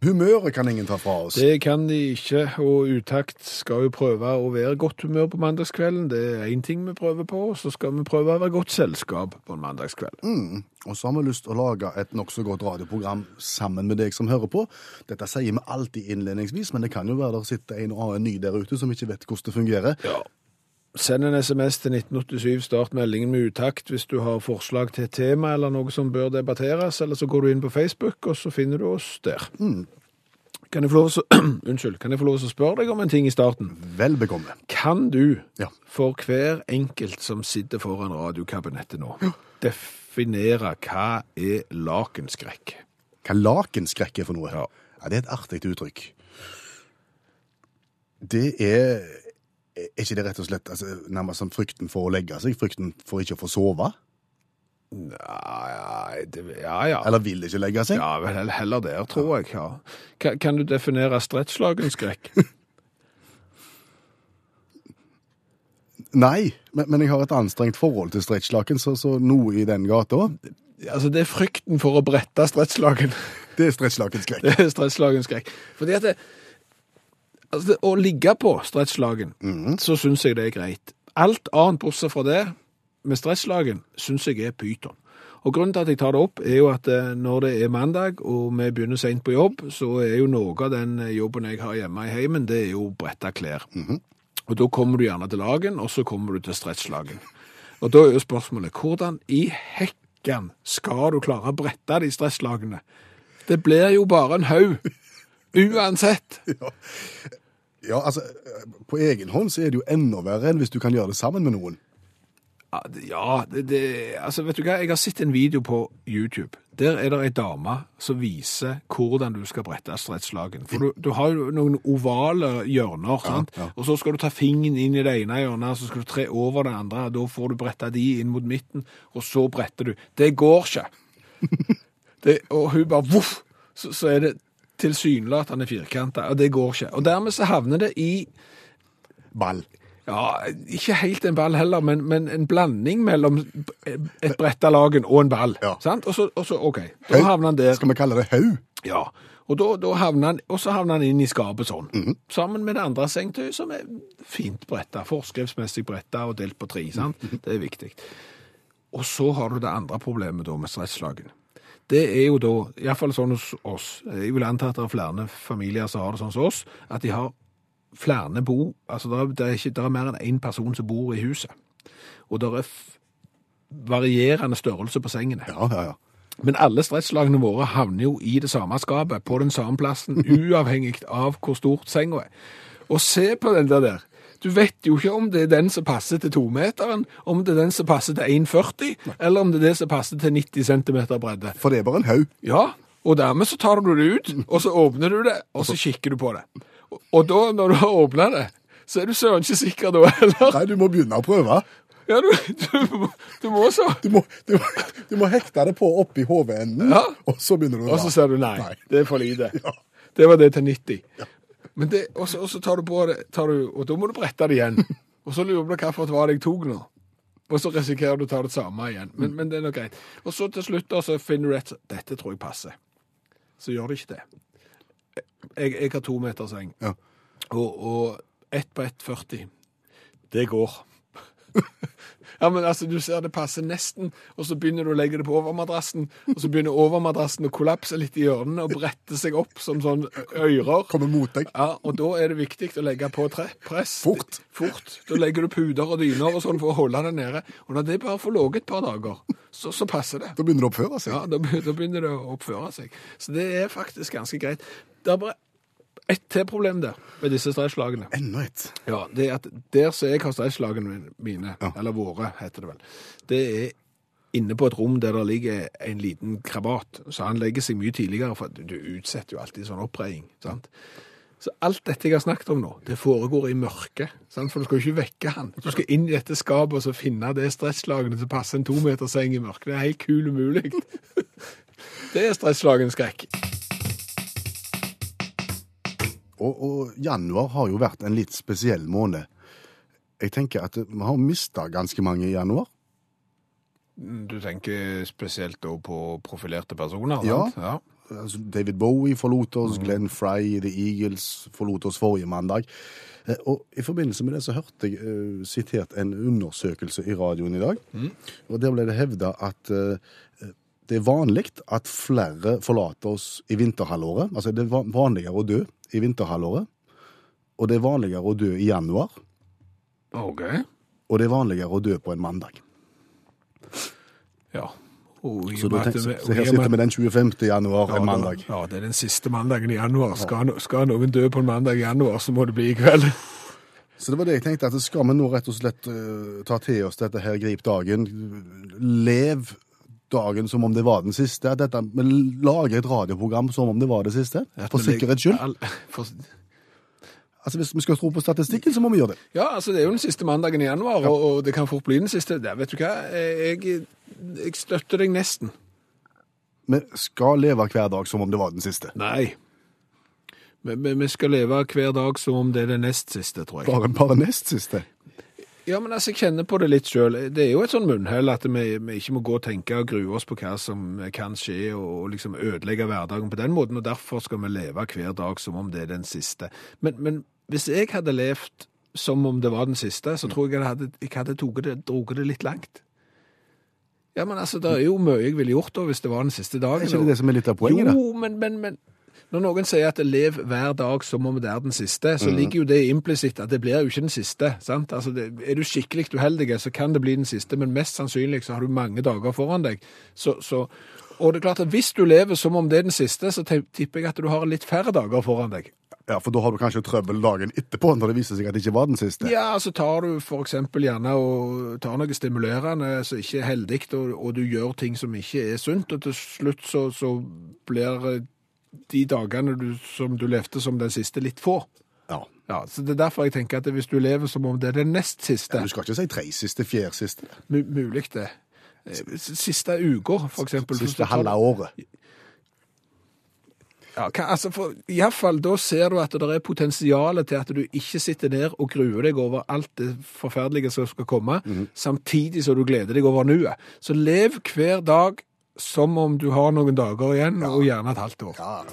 Humøret kan ingen ta fra oss. Det kan de ikke, og Utakt skal jo prøve å være godt humør på mandagskvelden. Det er én ting vi prøver på, og så skal vi prøve å være godt selskap på en mandagskveld. Og så har vi lyst til å lage et nokså godt radioprogram sammen med deg som hører på. Dette sier vi alltid innledningsvis, men det kan jo være der sitter en og annen ny der ute som ikke vet hvordan det fungerer. Ja. Send en SMS til 1987, start meldingen med utakt hvis du har forslag til et tema eller noe som bør debatteres, eller så går du inn på Facebook, og så finner du oss der. Kan jeg få lov å Unnskyld, kan jeg få lov til å spørre deg om en ting i starten? Vel bekomme. Kan du, Ja. for hver enkelt som sitter foran radiokabinettet nå, definere hva er lakenskrekk? Hva lakenskrekk er for noe? Ja. ja, Det er et artig uttrykk. Det er Er ikke det rett og slett altså, nærmest som frykten for å legge seg? Frykten for ikke å få sove? Ja, det, ja, ja. Eller vil ikke legge seg? Ja, vel heller der, tror jeg. ja. Kan, kan du definere stretchlagenskrekk? Nei, men, men jeg har et anstrengt forhold til stretchlaken, så, så noe i den gata. altså, det er frykten for å brette stretchlaken. Det er stretchlakenskrekk. Det er stretchlagenskrekk. Fordi at det, altså å ligge på stretchlagen, så syns jeg det er greit. Alt annet bortsett fra det, med stresslagen syns jeg er pyton. Og grunnen til at jeg tar det opp, er jo at eh, når det er mandag, og vi begynner sent på jobb, så er jo noe av den eh, jobben jeg har hjemme i heimen, det er jo å brette klær. Og da kommer du gjerne til lagen, og så kommer du til stretchlagen. Og da er jo spørsmålet, hvordan i hekken skal du klare å brette de stresslagene? Det blir jo bare en haug. Uansett. Ja, altså, På egen hånd så er det jo enda verre enn hvis du kan gjøre det sammen med noen. Ja, det- det, altså vet du hva, jeg har sett en video på YouTube. Der er det ei dame som viser hvordan du skal brette stretchlagen. For du, du har jo noen ovale hjørner, sant? ja. Og så skal du ta fingeren inn i det ene hjørnet, så skal du tre over det andre, og da får du bretta de inn mot midten, og så bretter du. Det går ikke. Det, og hun bare voff, så, så er det tilsynelatende firkanta, og det går ikke. Og dermed så havner det i Ball. ja, ikke helt en ball heller, men, men en blanding mellom et bretta lagen og en ball. Ja. Sant? Og så, og så, OK, da havner han der. Skal vi kalle det haug? Ja. Og, da, da havner han, og så havner han inn i skapet sånn. Sammen med det andre sengetøyet, som er fint bretta, forskriftsmessig bretta og delt på tre. sant? Det er viktig. Og så har du det andre problemet da med stresslagen. Det er jo da, iallfall sånn hos oss, jeg vil anta at det er flere familier som har det sånn som oss, at de har flere bo, altså det er, det er, ikke, det er mer enn én person som bor i huset. Og det er varierende størrelse på sengene. Ja, ja, ja. Men alle stresslagene våre havner jo i det samme skapet, på den samme plassen, uavhengig av hvor stort senga er. Og se på den der der. Du vet jo ikke om det er den som passer til tometeren, om det er den som passer til 1,40, eller om det er det som passer til 90 cm bredde. For det er bare en haug. Ja, og dermed så tar du det ut, og så åpner du det, og så kikker du på det. Og- da, når du har åpnet det, så er du søren ikke sikker da heller. Nei, du må begynne å prøve. Ja, du, du, du må så. Du må, du, du må hekte det på oppi hovedenden, Ja. og så begynner du å Og så sier du nei, Nei. det er for lite. Ja. Det var det til 90. Men det, og, så, tar du på det, tar du, og da må du brette det igjen. Og så lurer du på hva det var det jeg tok nå. Og så risikerer du å ta det samme igjen. Men, men det er nok greit. Og så til slutt da, så finner du et Dette tror jeg passer. Så gjør det ikke det. Jeg, jeg har to meter seng, Ja. og, og ett på 1,40. Det går. ja, men altså, du ser det passer nesten, og så begynner du å legge det på overmadrassen, og så begynner overmadrassen å kollapse litt i hjørnene og brette seg opp som sånn ører. Kommer mot deg. Ja, og da er det viktig å legge på tre press. Fort. Fort. Da legger du puder og dyner og sånn for å holde det nede. Og når det bare får ligget et par dager, så, så passer det. Da begynner det å oppføre seg. Ja, da, da begynner det å oppføre seg. Så det er faktisk ganske greit. Det er bare ett til problem der med disse stresslagene. Enda et. Ja, det er at der som jeg har stresslagene mine, Ja. eller våre heter det vel, det er inne på et rom der det ligger en liten krabat, så han legger seg mye tidligere, for du, utsetter jo alltid sånn oppreiing, sant? Så alt dette jeg har snakket om nå, det foregår i mørket, sant? for du skal jo ikke vekke han. Du skal inn i dette skapet og så finne det stresslagene som passer en to meter seng i mørket. Det er helt kul umulig. Det er stresslagens skrekk. Og, og januar har jo vært en litt spesiell måned. Jeg tenker at vi har mista ganske mange i januar. Du tenker spesielt på profilerte personer? Ja. ja. Altså, David Bowie forlot oss, Glenn Fry, The Eagles forlot oss forrige mandag. Eh, Og I forbindelse med det så hørte jeg uh, sitert en undersøkelse i radioen i dag. Og Der ble det hevda at eh, det er vanlig at flere forlater oss i vinterhalvåret. Altså det er vanligere å dø i vinterhalvåret. Og det er vanligere å dø i januar. Ok. Og det er vanligere å dø på en mandag. Ja. Og Så, og da med at tenk, så, så her sitter vi den 25. januar, Ja, en mandag. Ja, det er den siste mandagen i januar. Skal, skal noen dø på en mandag i januar, så må det bli i kveld. Så det var det jeg tenkte, at skal vi nå rett og slett uh, ta til oss dette her, grip dagen, lev dagen som om det var den siste, at dette, vi lager et radioprogram som om det var det siste, for sikkerhets skyld. Altså Hvis vi skal tro på statistikken, så må vi gjøre det. ja, altså det er jo den siste mandagen i januar, og, og det kan fort bli den siste. Ja, vet du hva, jeg, jeg støtter deg nesten. Vi skal leve hver dag som om det var den siste. Nei. Vi, vi, vi skal leve hver dag som om det er det nest siste, tror jeg. Bare, bare nest siste. Ja, men altså, jeg kjenner på det litt sjøl. Det er jo et sånn munnhell at vi, vi ikke må gå og tenke og grue oss på hva som kan skje, og, og liksom ødelegge hverdagen på den måten. Og derfor skal vi leve hver dag som om det er den siste. Men, men hvis jeg hadde levd som om det var den siste, så tror jeg jeg hadde, jeg hadde det, det litt langt. Ja, men altså, det er jo mye jeg ville gjort da hvis det var den siste dagen. Er ikke det det som er litt av poenget? da? Jo, men, men, men når noen sier at lev hver dag som om det er den siste, Mm. så ligger jo det implisitt at det blir jo ikke den siste. sant? Altså, det, Er du skikkelig uheldig, så kan det bli den siste, men mest sannsynlig så har du mange dager foran deg. Så, så, og det er klart at hvis du lever som om det er den siste, så tipper jeg at du har litt færre dager foran deg. Ja, For da har du kanskje trøbbel dagen etterpå, når det viser seg at det ikke var den siste. Ja, så tar du eksempel gjerne og tar noe stimulerende som ikke er heldig, og, og du gjør ting som ikke er sunt, og til slutt så, så blir eh, de dagene du, som du levde som den siste, litt få. Ja. Ja, så Det er derfor jeg tenker at hvis du lever som om det er den nest siste, ja, Du skal ikke si tre siste, fjerde siste. mu mulig det. Eh, Siste uka, for eksempel. Siste halve året. Ja, hva- altså for, i hvert fall, da ser du at det er potensialet til at du ikke sitter der og gruer deg over alt det forferdelige som skal komme, samtidig som du gleder deg over nuet. Så lev hver dag som om du har noen dager igjen, og gjerne et halvt år. Ja.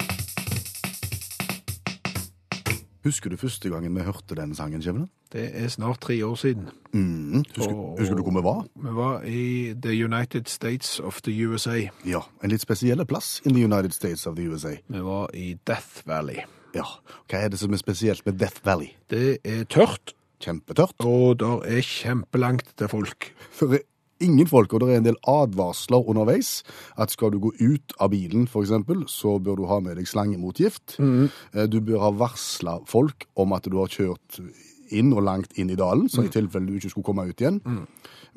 Husker du første gangen vi hørte den sangen, Kjevne? Det er snart tre år siden. Mm. Husker, Og- husker du hvor vi var? Vi var i The United States of the USA. Ja, en litt spesiell plass in the United States of the USA. Vi var i Death Valley. Ja, Hva er det som er spesielt med Death Valley? Det er tørt, Kjempetørt. og det er kjempelangt til folk. For ingen folk, og det er en del advarsler underveis. At skal du gå ut av bilen, eksempel, så bør du ha med deg slangemotgift. Eh, Du bør ha varsla folk om at du har kjørt inn og langt inn i dalen, så i tilfelle du ikke skulle komme ut igjen.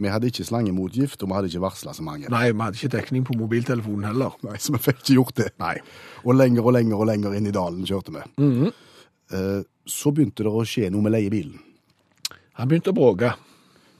Vi hadde ikke slangemotgift, og vi hadde ikke varsla så mange. Nei, vi hadde ikke dekning på mobiltelefonen heller. Nei, Så vi fikk ikke gjort det. Nei. Og lenger og lenger og lenger inn i dalen kjørte vi. Eh, Så begynte det å skje noe med leiebilen. Han begynte å bråke.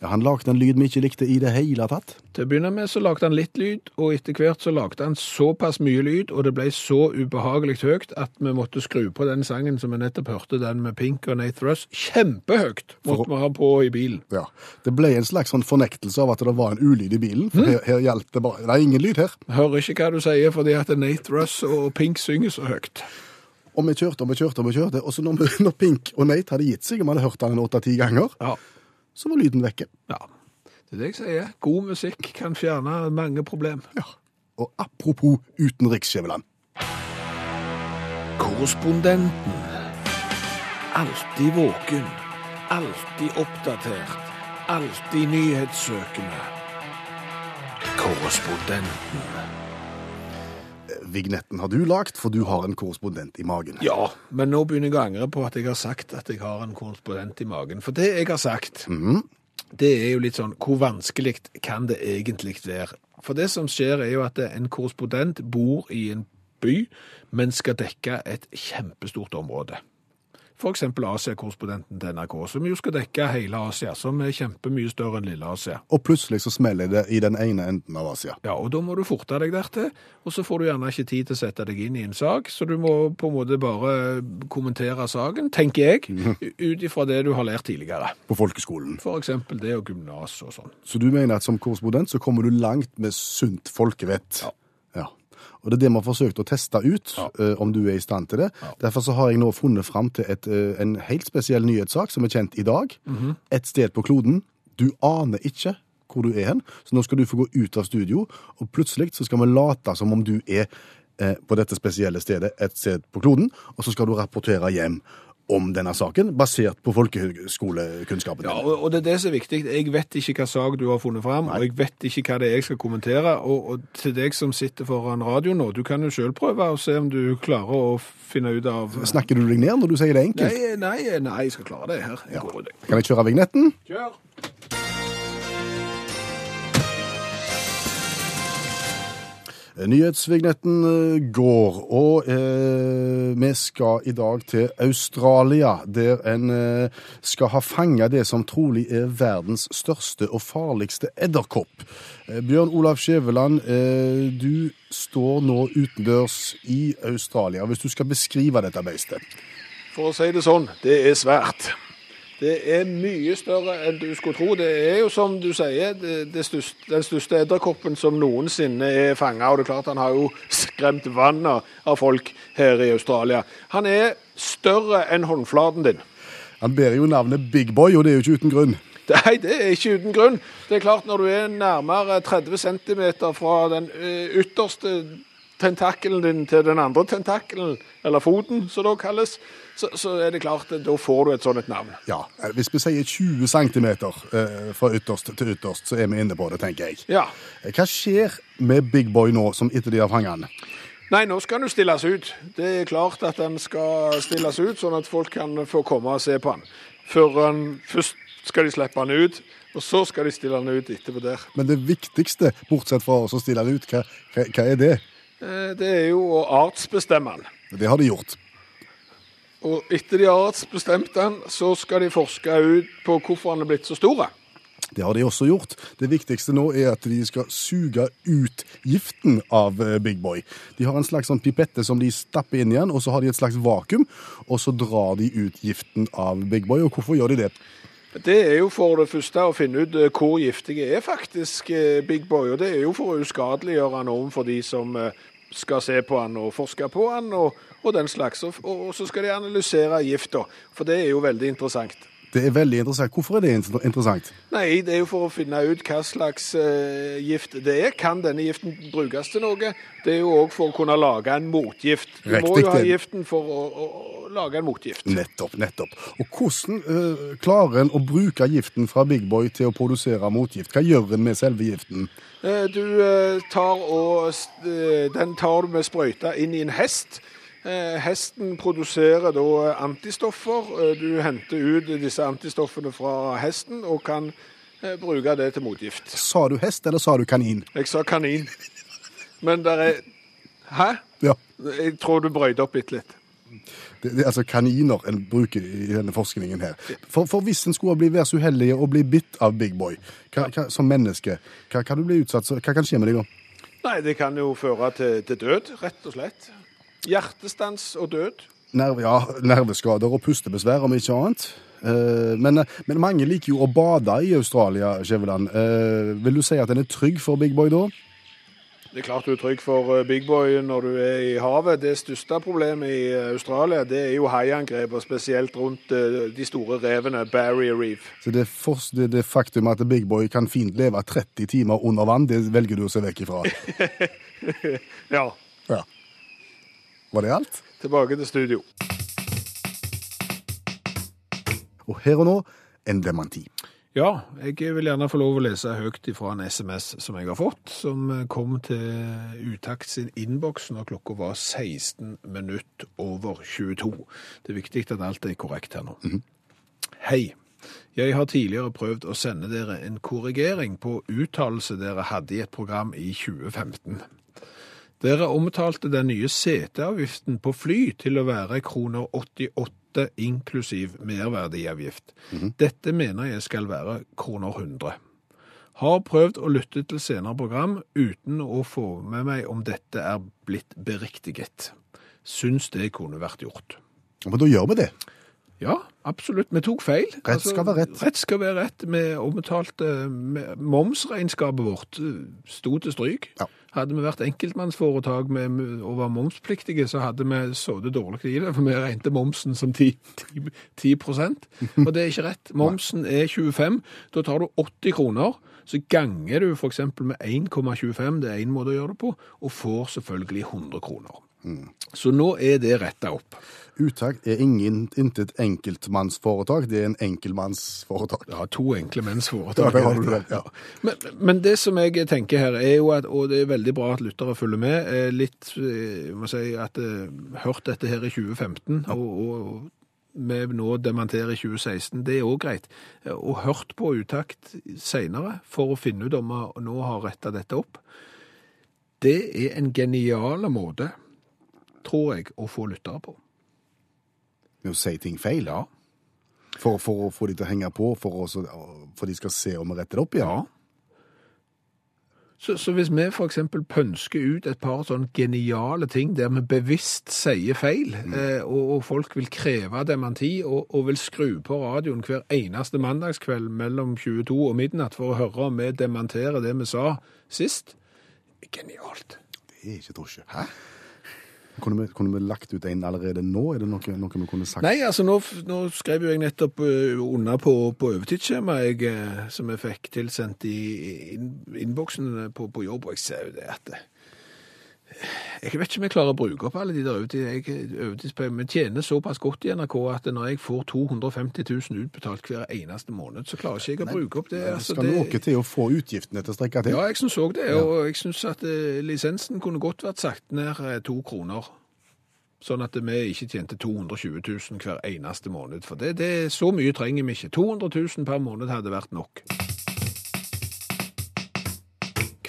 Ja, han lagde en lyd vi ikke likte i det hele tatt. Til å begynne med så lagde han litt lyd, og etter hvert så lagde han såpass mye lyd, og det ble så ubehagelig høyt at vi måtte skru på den sangen som vi nettopp hørte, den med Pink og Nate Russ. Kjempehøyt måtte vi ha på i bilen. Ja, Det ble en slags sånn fornektelse av at det var en ulyd i bilen. For her, her gjaldt det bare Det er ingen lyd her. Jeg hører ikke hva du sier, fordi at Nate Russ og Pink synger så høyt. Og vi kjørte og vi kjørte og vi kjørte. Og så når, når Pink og Nate hadde gitt seg, og vi hadde hørt han en åtte-ti ganger, Ja. Så var lyden vekke. ja. Det er det jeg sier. God musikk kan fjerne mange problem. Ja. Og apropos utenriksskjæveland. Korrespondenten. Alltid våken. Alltid oppdatert. Alltid nyhetssøkende. Korrespondenten. Vignetten har du lagt, for du har en korrespondent i magen. Ja, men nå begynner jeg å angre på at jeg har sagt at jeg har en korrespondent i magen. For det jeg har sagt, det er jo litt sånn, hvor vanskelig kan det egentlig være? For det som skjer er jo at en korrespondent bor i en by, men skal dekke et kjempestort område. Eksempel Asia-korrespondenten til NRK, som jo skal dekke hele Asia, som er kjempemye større enn lille Asia. Og plutselig så smeller det i den ene enden av Asia. Ja, og da må du forte deg dertil, og så får du gjerne ikke tid til å sette deg inn i en sak, så du må på en måte bare kommentere saken, tenker jeg, ut ifra det du har lært tidligere. På folkeskolen. Eksempel det og gymnas og sånn. Så du mener at som korrespondent så kommer du langt med sunt folkevett? Ja. Ja. Og det er det vi har forsøkt å teste ut, eh, om du er i stand til det. Derfor så har jeg nå funnet fram til et, eh, en helt spesiell nyhetssak som er kjent i dag. Et sted på kloden. Du aner ikke hvor du er hen, så nå skal du få gå ut av studio, og plutselig så skal vi late som om du er eh, på dette spesielle stedet et sted på kloden, og så skal du rapportere hjem om denne saken, basert på folkehøgskolekunnskapen Ja, og, det er det som er viktig. Jeg vet ikke hva sak du har funnet fram, og jeg vet ikke hva det er jeg skal kommentere. Og, og til deg som sitter foran radio nå, du kan jo selv prøve å se om du klarer å finne ut av Snakker du deg ned når du sier det enkelt? Nei, nei, nei, jeg skal klare det her. Jeg går. Kan jeg kjøre vignetten? Kjør! Nyhetsvignetten eh, går, og eh, vi skal i dag til Australia, der en eh, skal ha fanga det som trolig er verdens største og farligste edderkopp. Eh, Bjørn Olav Skjæveland, eh, du står nå utendørs i Australia. Hvis du skal beskrive dette beistet. For å si det sånn, det er svært. Det er mye større enn du skulle tro. Det er jo som du sier, det, det største, den største edderkoppen som noensinne er fanga. Og det er klart han har jo skremt vannet av folk her i Australia. Han er større enn håndflaten din. Han bærer jo navnet Big Boy, og det er jo ikke uten grunn. Nei, det er ikke uten grunn. Det er klart Når du er nærmere 30 cm fra den ytterste tentakelen din til den andre tentakelen, eller foten, som det kalles, så, så er det klart at da får du et sånt navn. Ja, eh, Hvis vi sier 20 cm eh, fra ytterst til ytterst, så er vi inne på det, tenker jeg. Ja. Eh, Hva skjer med Big Boy nå, som etter de har fanget han? Nei, nå skal han jo stilles ut. Det er klart at han skal stilles ut, sånn at folk kan få komme og se på han. Før han Først skal de slippe han ut, og så skal de stille han ut etterpå der. Men det viktigste, bortsett fra å stille han ut, hva, hva, hva er det? Eh, Det er jo å artsbestemme den. Det har de gjort. Og etter de har artsbestemt den, så skal de forske ut på hvorfor han er blitt så stor. Det har de også gjort. Det viktigste nå er at de skal suge ut giften av eh, Big Boy. De har en slags sånn pipette som de stapper inn igjen, og så har de et slags vakuum, og så drar de ut giften av Big Boy. Og hvorfor gjør de det? Det er jo for det første å finne ut eh, hvor giftige er faktisk Big Boy. Og det er jo for å uskadeliggjøre han overfor de som skal se på han og forske på han og, og den slags. Og, og så skal de analysere gifta, for det er jo veldig interessant. Det er veldig interessant. Hvorfor er det interessant? Nei, det er jo for å finne ut hva slags uh, gift det er. Kan denne giften brukes til noe? Det er jo òg for å kunne lage en motgift. Du må jo ha giften for å, å, å lage en motgift. Nettopp, nettopp. Og hvordan uh, klarer en å bruke giften fra Big Boy til å produsere motgift? Hva gjør en med selve giften? Uh, Du tar og Den tar du med sprøyta inn i en hest. Eh, Hesten produserer da antistoffer. Eh, Du henter ut disse antistoffene fra hesten og kan eh, bruke det til motgift. Sa du hest, eller sa du kanin? Jeg sa kanin. Men der er Hæ? Ja. Jeg tror du brøyde opp bitte litt. Det, det er altså kaniner en bruker i denne forskningen her. For, for hvis en skulle bli være så uheldig å bli bitt av Big Boy hva, hva, som menneske, hva kan du bli utsatt Hva kan skje med deg da? Nei, det kan jo føre til, til død, rett og slett. Hjertestans og død. Nerve, ja, nerveskader og pustebesvær, om ikke annet. Eh, men, men mange liker jo å bade i Australia, Skjæveland. Eh, vil du si at den er trygg for Big Boy da? Det er klart du er trygg for eh, Big Boy når du er i havet. Det største problemet i eh, Australia det er jo haiangrep, og spesielt rundt eh, de store revene, Barrier Reef. Så det, for, det, det faktum at Big Boy kan fint leve 30 timer under vann, det velger du å se vekk ifra. Ja. Ja. Var det alt? Tilbake til studio. Og her og nå en dementi. Ja, jeg vil gjerne få lov å lese høyt ifra en SMS som jeg har fått, som kom til Utakt sin innboks når klokka var 16 minutt over 22. Det er viktig at alt er korrekt her nå. Hei. Jeg har tidligere prøvd å sende dere en korrigering på uttalelse dere hadde i et program i 2015. Dere omtalte den nye seteavgiften på fly til å være kroner 88 inklusiv merverdiavgift. Dette mener jeg skal være kroner 100. Har prøvd å lytte til senere program uten å få med meg om dette er blitt beriktiget. Syns det kunne vært gjort. Men da gjør vi det. Ja, absolutt. Vi tok feil. Altså, Rett skal være rett. Rett skal være rett. Vi omtalte momsregnskapet vårt eh, sto til stryk. Ja. Hadde vi vært enkeltmannsforetak med, og var momspliktige, så hadde vi sittet dårlig i det, for vi regnet momsen som 10, 10, 10 Og det er ikke rett. Momsen er 25. Da tar du 80 kroner, så ganger du f.eks. med 1,25, det er én måte å gjøre det på, og får selvfølgelig 100 kroner. Så nå er det retta opp. Uttak er ingen, intet enkeltmannsforetak, det er en enkeltmannsforetak. Ja, to menns Ja, det det, ja. men, men det som jeg tenker her, er jo at, og det er veldig bra at lyttere følger med, er litt, eh, jeg må si at eh, hørt dette her i 2015, og, og vi nå dementerer i 2016, det er også greit. Eh, Og hørt på utakt senere for å finne ut om vi nå har rettet dette opp. Det er en genial måte, tror jeg, å få lyttere på. Med å si ting feil, ja. For, for å få de til å henge på, for, å for de skal se om vi retter det opp. Ja. Så, så hvis vi eksempel pønsker ut et par sånn geniale ting der vi bevisst sier feil, eh, og, og folk vil kreve dementi og, og vil skru på radioen hver eneste mandagskveld mellom 22 og midnatt for å høre om vi dementerer det vi sa sist, genialt. Det er ikke drosje. Hæ? Kunne vi, kunne vi lagt ut en allerede nå? Er det noe, noe vi kunne sagt? Nei, altså nå, nå skrev jo jeg nettopp uh, unna på, på overtidsskjemaet eh, som jeg fikk tilsendt i inn, innboksen på, på jobb, og jeg ser jo det at eh, jeg vet ikke om jeg klarer å bruke opp alle de der overtidspengene, men tjener såpass godt i NRK at når jeg får 250 000 utbetalt hver eneste måned, så klarer ikke jeg å bruke opp det. Altså, skal det- noe til å få utgiftene til å strekke til. ja, jeg syns òg det. Og jeg syns at eh, lisensen kunne godt vært sagt ned eh, to kroner. Sånn at vi ikke tjente 220 000 hver eneste måned. For det, det, så mye trenger vi ikke. 200 000 per måned hadde vært nok.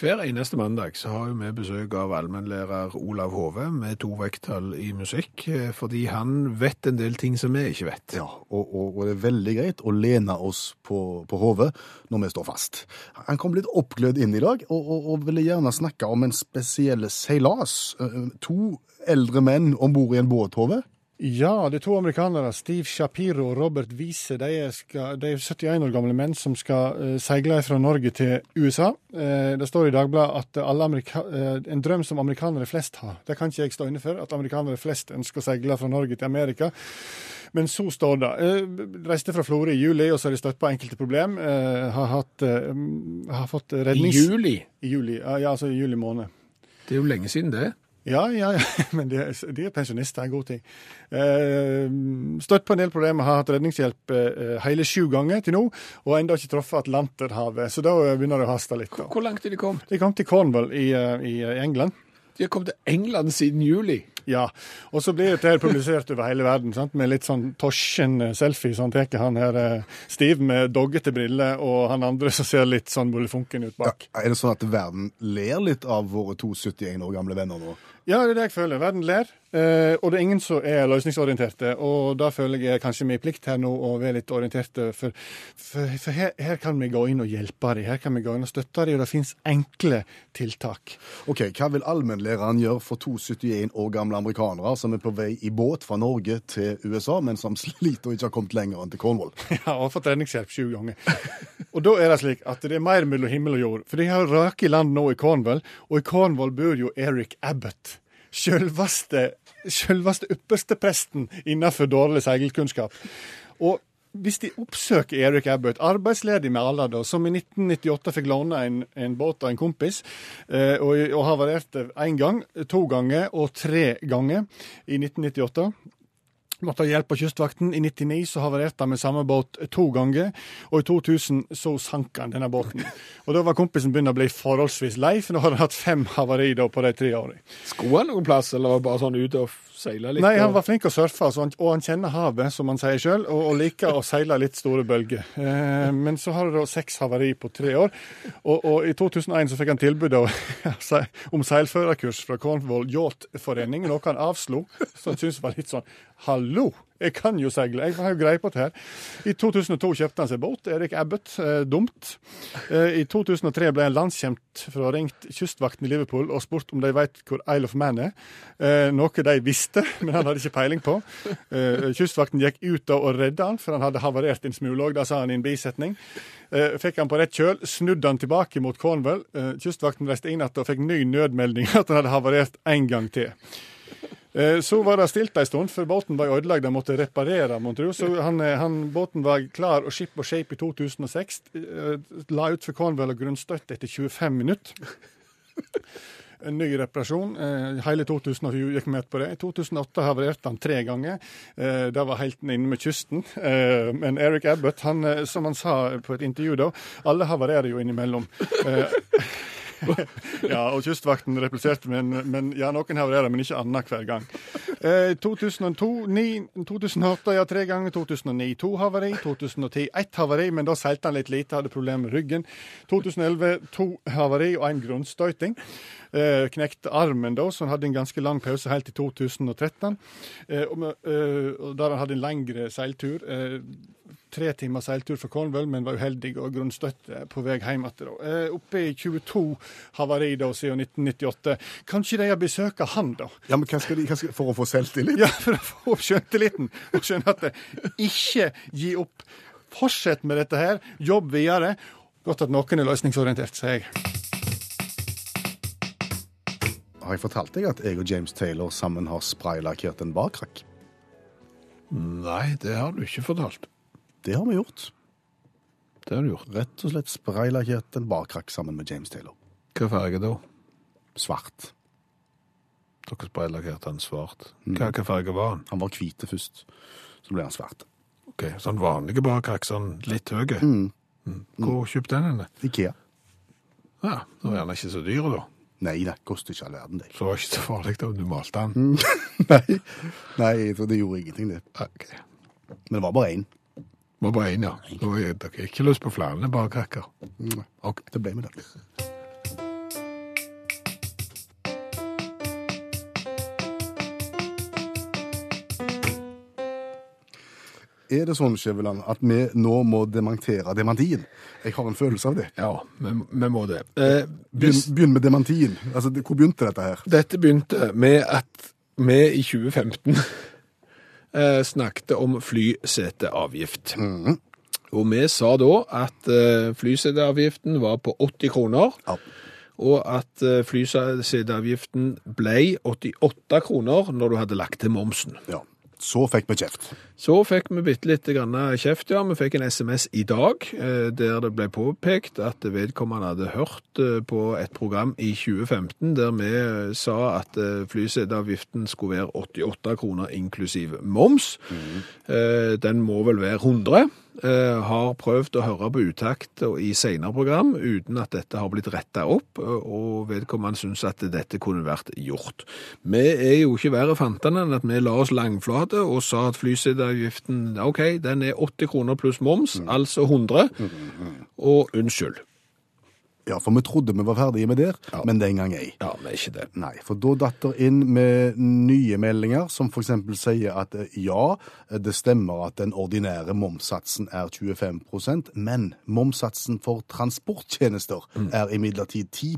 Hver eneste mandag så har vi besøk av allmennlærer Olav Hove med to vekttall i musikk, eh, fordi han vet en del ting som vi ikke vet. Ja, og, og, og det er veldig greit å lene oss på, på Hove når vi står fast. Han kom litt oppglødd inn i dag, og, og, ville gjerne snakke om en spesiell seilas. Eh, To eldre menn om bord i en båt, Hove. Ja, det er to amerikanere, Steve Shapiro og Robert Wiese. De de er 71 år gamle menn som skal eh, seile fra Norge til USA. Eh, det står i Dagbladet at eh, en drøm som amerikanere flest har. Det kan ikke jeg stå inne for, at amerikanere flest ønsker å seile fra Norge til Amerika. Men så står det. Reiste fra Florø i juli, og så har de støtt på enkelte problem. Har, hatt, har fått I juli. I juli, ja, ja, altså i juli måned. Det er jo lenge siden det. Ja, ja, ja. men de de er pensjonister, en god ting. Eh, støtt på en del problemer, har hatt redningshjelp eh, hele sju ganger til nå, og ennå ikke truffet Atlanterhavet. Så da begynner det å haste litt. Da. Hvor langt er de kommet? De kom til Cornwall i, eh, i England. De har kommet til England siden juli. Ja, og så blir dette publisert over hele verden, sant? med litt sånn tosjen eh, selfie. Så han tar han her eh, Steve med doggete briller, og han andre som ser litt sånn bullefunken ut bak. Er det sånn at verden ler litt av våre to 71 år gamle venner nå? Ja, det er det jeg føler. Verden ler, eh, og det er ingen som er løsningsorienterte. Og da føler jeg kanskje min plikt her nå å være litt orienterte, for, for, for her, her kan vi gå inn og hjelpe dem. Her kan vi gå inn og støtte dem, og det finnes enkle tiltak. Ok, Hva vil allmennlæreren gjøre for to 71 år gamle amerikanere som er på vei i båt fra Norge til USA, men som sliter og ikke har kommet lenger enn til Cornwall? Ja, og har fått treningshjelp sju ganger. Og da er det slik at det er mer mellom himmel og jord. For de har røket i land nå i Cornwall, og i Cornwall bor jo Eric Abbott. Sjølvaste, sjølveste ypperste presten innenfor dårlig seilkunnskap. Og hvis de oppsøker Eric Abbott, arbeidsledig med alle, da, som i 1998 fikk låne en, en båt av en kompis, eh, og, og havarerte én gang, to ganger og tre ganger i 1998 Måtte ha hjelp av Kystvakten. I 99 så havarerte han med samme båt to ganger, og i 2000 så sank han denne båten. Og da var kompisen begynt å bli forholdsvis lei, for nå har han hatt fem havari på de tre årene. Skulle han noen plass, eller var det bare sånn ute og seile litt? Nei, han var flink å surfe, altså, og han kjenner havet, som han sier sjøl, og, og liker å seile litt store bølger. Eh, men så har du da seks havari på tre år, og, og i 2001 så fikk han tilbud om seilførerkurs fra Cornwall Yachtforening, noe han avslo, så han syntes var litt sånn Hallo! Jeg kan jo seile, jeg har jo greie på det her. I 2002 kjøpte han seg båt, Erik Abbott. Eh, dumt. Eh, I 2003 ble han landskjent for å ha ringt kystvakten i Liverpool og spurt om de vet hvor Isle of Man er. Eh, noe de visste, men han hadde ikke peiling på. Eh, kystvakten gikk ut da og redda han, for han hadde havarert en smule òg. Det sa han i en bisetning. Eh, fikk han på rett kjøl, snudde han tilbake mot Cornwall. Eh, kystvakten reiste inn igjen og fikk ny nødmelding at han hadde havarert en gang til. Eh, Så var det stilt en stund, for båten var ødelagt. De måtte reparere, mon tro. Så han, eh, han, båten var klar og ship og shape i 2006. eh, La ut for Cornwall og grunnstøtte etter 25 minutter. En ny reparasjon. Hele 2007 gikk med på det. I 2008 havarerte han tre ganger. Det var helt inne med kysten. Men Eric Abbott, han, som han sa på et intervju da, alle havarerer jo innimellom. Ja, og Kystvakten repliserte, men, men ja, noen havarerer, men ikke annenhver gang. Eh, 2002, 9, 2008 ja, tre ganger. 2009 to havari. 2010 ett havari, men da seilte han litt lite, hadde problemer med ryggen. 2011 to havari og en grunnstøyting. Eh, knekte armen da, så han hadde en ganske lang pause helt til 2013. Eh, og eh, der han hadde en lengre seiltur. Eh, tre timer seiltur fra Cornwall, men var uheldig og grunnstøtte på vei hjem igjen. Eh, oppe i 22 havari da siden 1998. Kanskje de har besøkt han, da? Ja, men hva skal de, hva skal, For å få selvtillit? Ja, for å få opp selvtilliten. og skjønne at det, ikke gi opp. Fortsett med dette her. Jobb videre. Godt at noen er løsningsorientert, sier jeg. Har jeg fortalt deg at jeg og James Taylor sammen har spraylakkert en barkrakk? Nei, det har du ikke fortalt. Det har vi gjort. Det har du gjort. Rett og slett spraylakkert en barkrakk sammen med James Taylor. Hva farge da? Svart. Dere spraylakkerte han svart. Hva, hva farge var han? Han var hvite først, så ble han svart. Ok, Sånn vanlige barkrakk, sånn litt høye? Mm. Hvor kjøpte den henne? Ikea. Ja, Den var gjerne ikke så dyr, da. Nei, det koster ikke all verden, det. Så det var ikke så farlig da du malte den. Nei, Nei jeg tror det gjorde ingenting, det. Ok. Men det var bare én. Var bare én, ja. Har jeg- Dere ikke lyst på flere barkrakker? Ok. Det ble med det. Er det sånn, Skjæveland, at vi nå må dementere demantien? Jeg har en følelse av det. Ja, vi, vi må det. Eh, Begynn, begynn med demantien. Altså, hvor begynte dette her? dette begynte med at vi i 2015 eh, snakket om flyseteavgift. Og vi sa da at eh, flyseteavgiften var på 80 kroner, Ja. og at eh, flyseteavgiften ble 88 kroner når du hadde lagt til momsen. ja. Så fikk vi kjeft. Så fikk vi bitte litt kjeft, ja. Vi fikk en SMS i dag eh, der det ble påpekt at vedkommende hadde hørt eh, på et program i 2015 der vi eh, sa at flyseteavgiften skulle være 88 kroner inklusiv moms. Mm. Den må vel være 100. Eh, Har prøvd å høre på utakt i senere program uten at dette har blitt retta opp, eh, og vedkommende syns at dette kunne vært gjort. Vi er jo ikke verre fantene enn at vi la oss langflate og sa at flyseteavgiften OK, den er 80 kroner pluss moms, altså 100. Og unnskyld. Ja, for vi trodde vi var ferdige med det, men den gang ei. Ja, er ikke det. Nei, for da datt det inn med nye meldinger som eksempel sier at eh, ja, det stemmer at den ordinære momssatsen er 25% men momssatsen for transporttjenester er imidlertid 10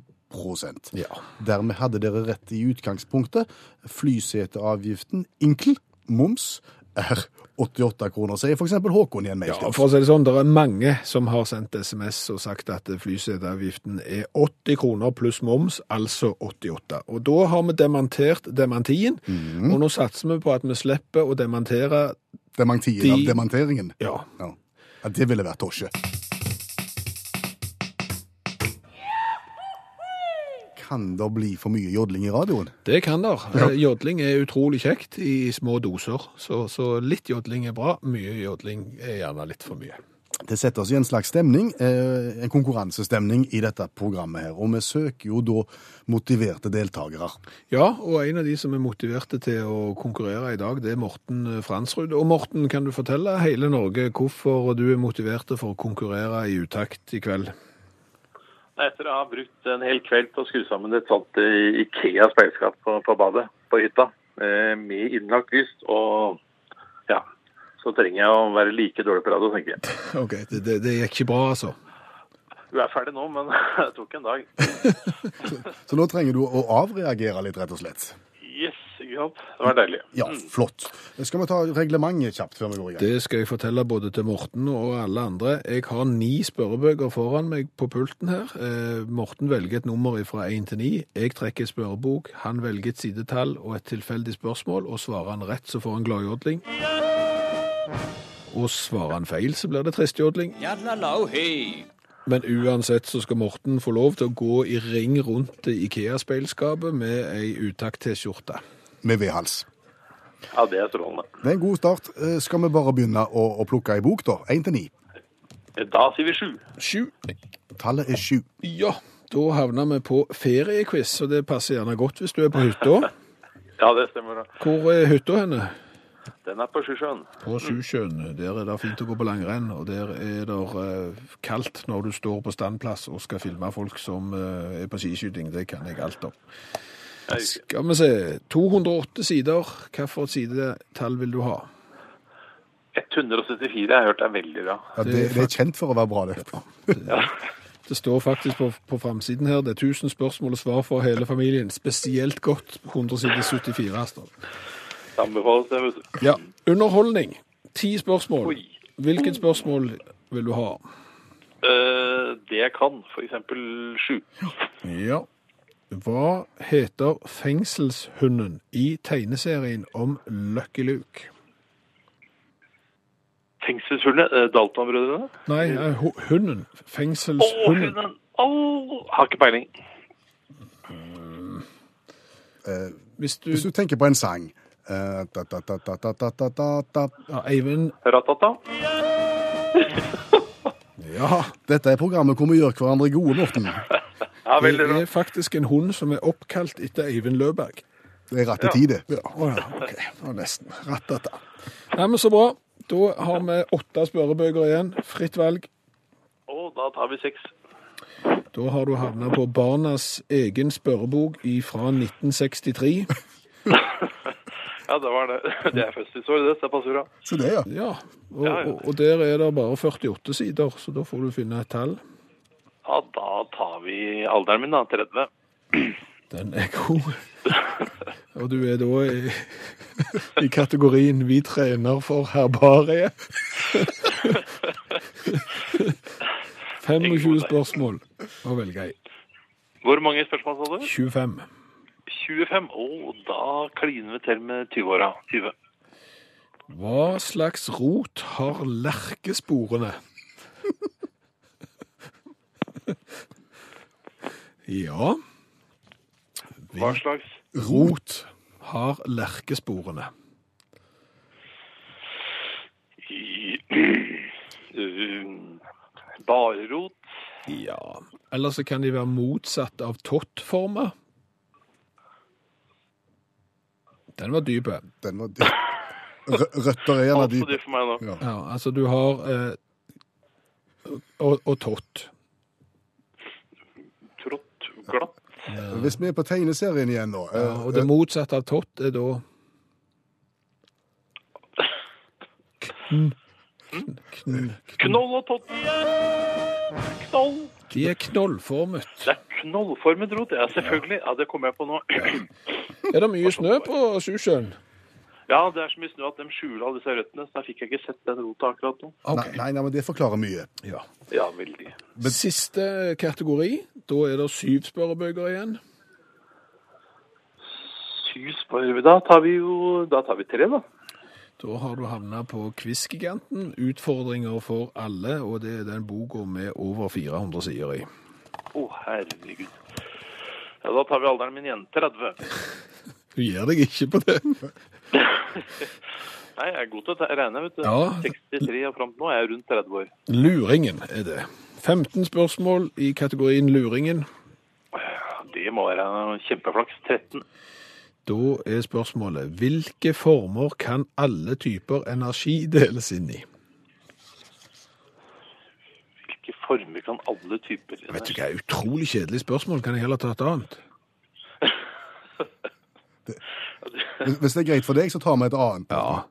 Ja. Dermed hadde dere rett i utgangspunktet. Flyseteavgiften, inkl moms, er 88 kroner, sier eksempel Håkon i en mail. Ja, for å si det sånn, det er mange som har sendt SMS og sagt at flyseteavgiften er 80 kroner pluss moms, altså 88. Og da har vi dementert demantien, og nå satser vi på at vi slipper å dementere Demantien De- av dementeringen. Ja, Ja. ja, det ville vært tosje. Kan det bli for mye jodling i radioen? Det kan det. Ja. Jodling er utrolig kjekt i små doser, så, så litt jodling er bra. Mye jodling er gjerne litt for mye. Det setter oss i en slags stemning, eh, en konkurransestemning i dette programmet her. Og vi søker jo da motiverte deltakere. Ja, og en av de som er motiverte til å konkurrere i dag, det er Morten Fransrud. Og Morten, kan du fortelle hele Norge hvorfor du er motiverte for å konkurrere i utakt i kveld? Etter å ha brukt en hel kveld på å skru sammen et sånt eh, Ikea speilskap på, på badet på hytta, eh, med innlagt lys, og ja, så trenger jeg å være like dårlig på radio, tenker jeg. Ok, det, det, det gikk ikke bra, altså. Du er ferdig nå, men det tok en dag. Så nå trenger du å avreagere litt, rett og slett. Yes. Det var deilig. Ja, flott. Skal vi ta reglementet kjapt før vi går i gang? Det skal jeg fortelle både til Morten og alle andre. Jeg har ni spørrebøker foran meg på pulten her. Eh, Morten velger et nummer fra 1 til 9. Jeg trekker spørrebok, han velger et sidetall og et tilfeldig spørsmål, og svarer han rett, så får han gladjodling. Og svarer han feil, så blir det tristjodling. Men uansett så skal Morten få lov til å gå i ring rundt Ikea-speilskapet med ei utakt-T-skjorte. Med vedhals. Ja, det er strålende. Det er en god start. Eh, Skal vi bare begynne å, å plukke i bok, da? Én til ni. Da sier vi sju. Sju. Tallet er sju. Ja, da havner vi på feriequiz, og det passer gjerne godt hvis du er på hytta. Ja, det stemmer. Hvor er hytta henne? Den er på Sjusjøen. På Sjusjøen. Der er det fint å gå på langrenn, og der er det eh, kaldt når du står på standplass og skal filme folk som eh, er på skiskyting. Det kan jeg alt om. Skal vi se. 208 sider. Hvilket sidetall vil du ha? 174 jeg har hørt er veldig bra. Ja, det, det er kjent for å være bra, det. Det står faktisk på, på framsiden her. Det er 1000 spørsmål og svar for hele familien. Spesielt godt på 100 side 74. står det. Det anbefales det, vet du. Ja. Underholdning. Ti spørsmål. Oi. Hvilket spørsmål vil du ha? Eh, det jeg kan, for eksempel sju. Ja. Hva heter fengselshunden i tegneserien om Lucky Luke? Fengselshullene, eh, Dalton-brødrene. Nei, eh, hu- hunden. Å, oh, hunden! Oh, har ikke peiling. Hvis du Hvis du tenker på en sang eh, ja, Eivind Ratata. Ja, Dette er programmet hvor vi gjør hverandre gode, Morten. Ja, det veldig bra. er faktisk en hund som er oppkalt etter Eivind Løberg. Det er rattetid, i det. Ja, å ja, ok. Det var nesten. Rattata. Nei, men så bra. Da har vi åtte spørrebøker igjen. Fritt valg. Å, da tar vi seks. Da har du havna på Barnas egen spørrebok fra 1963. Ja, det var det. Det er fødselsåret, det. Så det passer bra. Så det, ja. Ja, og, og, og der er det bare 48 sider, så da får du finne et tall. Ja, da tar vi alderen min, da. 30. Den er god. Og du er da i, i kategorien 'vi trener for herbariet'. 25 spørsmål å velge i. Hvor mange spørsmål sa du? 25. 25. Å, da kliner vi til med 20-åra. 20. Hva slags rot har lerkesporene? ja Hva slags Rot har lerkesporene. i- Barerot. Ja, eller så kan de være motsatt av tottforma. Den var dyp. Den var dyp. Røtter er gjerne dype. Ja. Ja, altså du har eh, og, og tott. Glatt. Hvis vi er på tegneserien igjen nå Ja, eh, og det motsatte av tott er da kn, kn, kn, Knoll og tott. Knoll. De er knollformet. Det er knollformet rot, ja. Selvfølgelig. Ja, det kommer jeg på nå. Er det mye snø på Sjusjøen? Ja, det er så mye snø at de skjuler alle disse røttene, så da fikk jeg ikke sett den rota akkurat nå. nei, nei, nei, men det forklarer mye. Ja. Ja, veldig. Siste kategori. Da er det syv spørrebøker igjen. Syv spørrebøker Da tar vi jo Da tar vi tre, da. Da har du havna på Quizgiganten. Utfordringer for alle, og det er den boka med over 400 sider i. Å, herregud. Ja, da tar vi alderen min igjen. 30. Du gir deg ikke på det. Nei, jeg er god til å regne, vet du. Ja. 63 og fram til nå er jeg rundt 30 år. Luringen er det. 15 spørsmål i kategorien luringen. Det må være kjempeflaks. 13. Da er spørsmålet hvilke former kan alle typer energi deles inn i? Hvilke former kan alle typer Vet du hva, utrolig kjedelig spørsmål. Kan jeg heller ta et annet? Hvis- Hvis det er greit for deg, så tar vi et annet. Ja,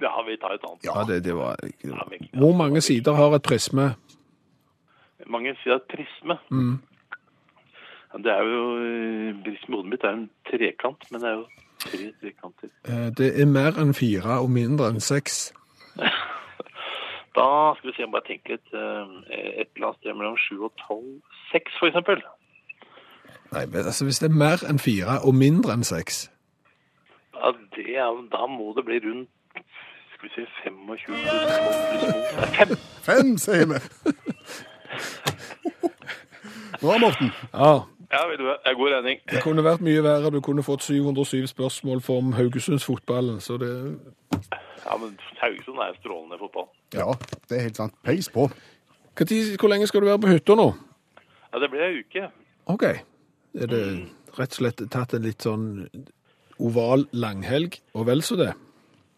Ja, vi tar et annet. ja det, det var Hvor mange sider har et prisme? Mange sider et prisme. Mm. Det er jo eh, i hodet mitt er en trekant, men det er jo tre trekanter. Eh, Det er mer enn fire og mindre enn seks. Da skal vi se, om jeg bare tenke litt. eh, Et eller annet sted mellom sju og 12. 6 for eksempel. Nei, men altså Hvis det er mer enn fire og mindre enn seks Ja, det er, da må det bli rundt skal vi si 25 pluss 12 pluss 2. Det er 5. Fem, sier vi. Bra, Morten. Ja, Ja, vet du hva, jeg er god regning. Det kunne vært mye verre. Du kunne fått 707 spørsmål om Haugesundsfotballen. Så det Ja, men Haugesund er strålende fotball. Ja, det er helt sant. Peis på. Hvor, tid, Hvor lenge skal du være på hytta nå? Ja, det blir ei uke. OK. Er det rett og slett tatt en litt sånn oval langhelg, og vel så det?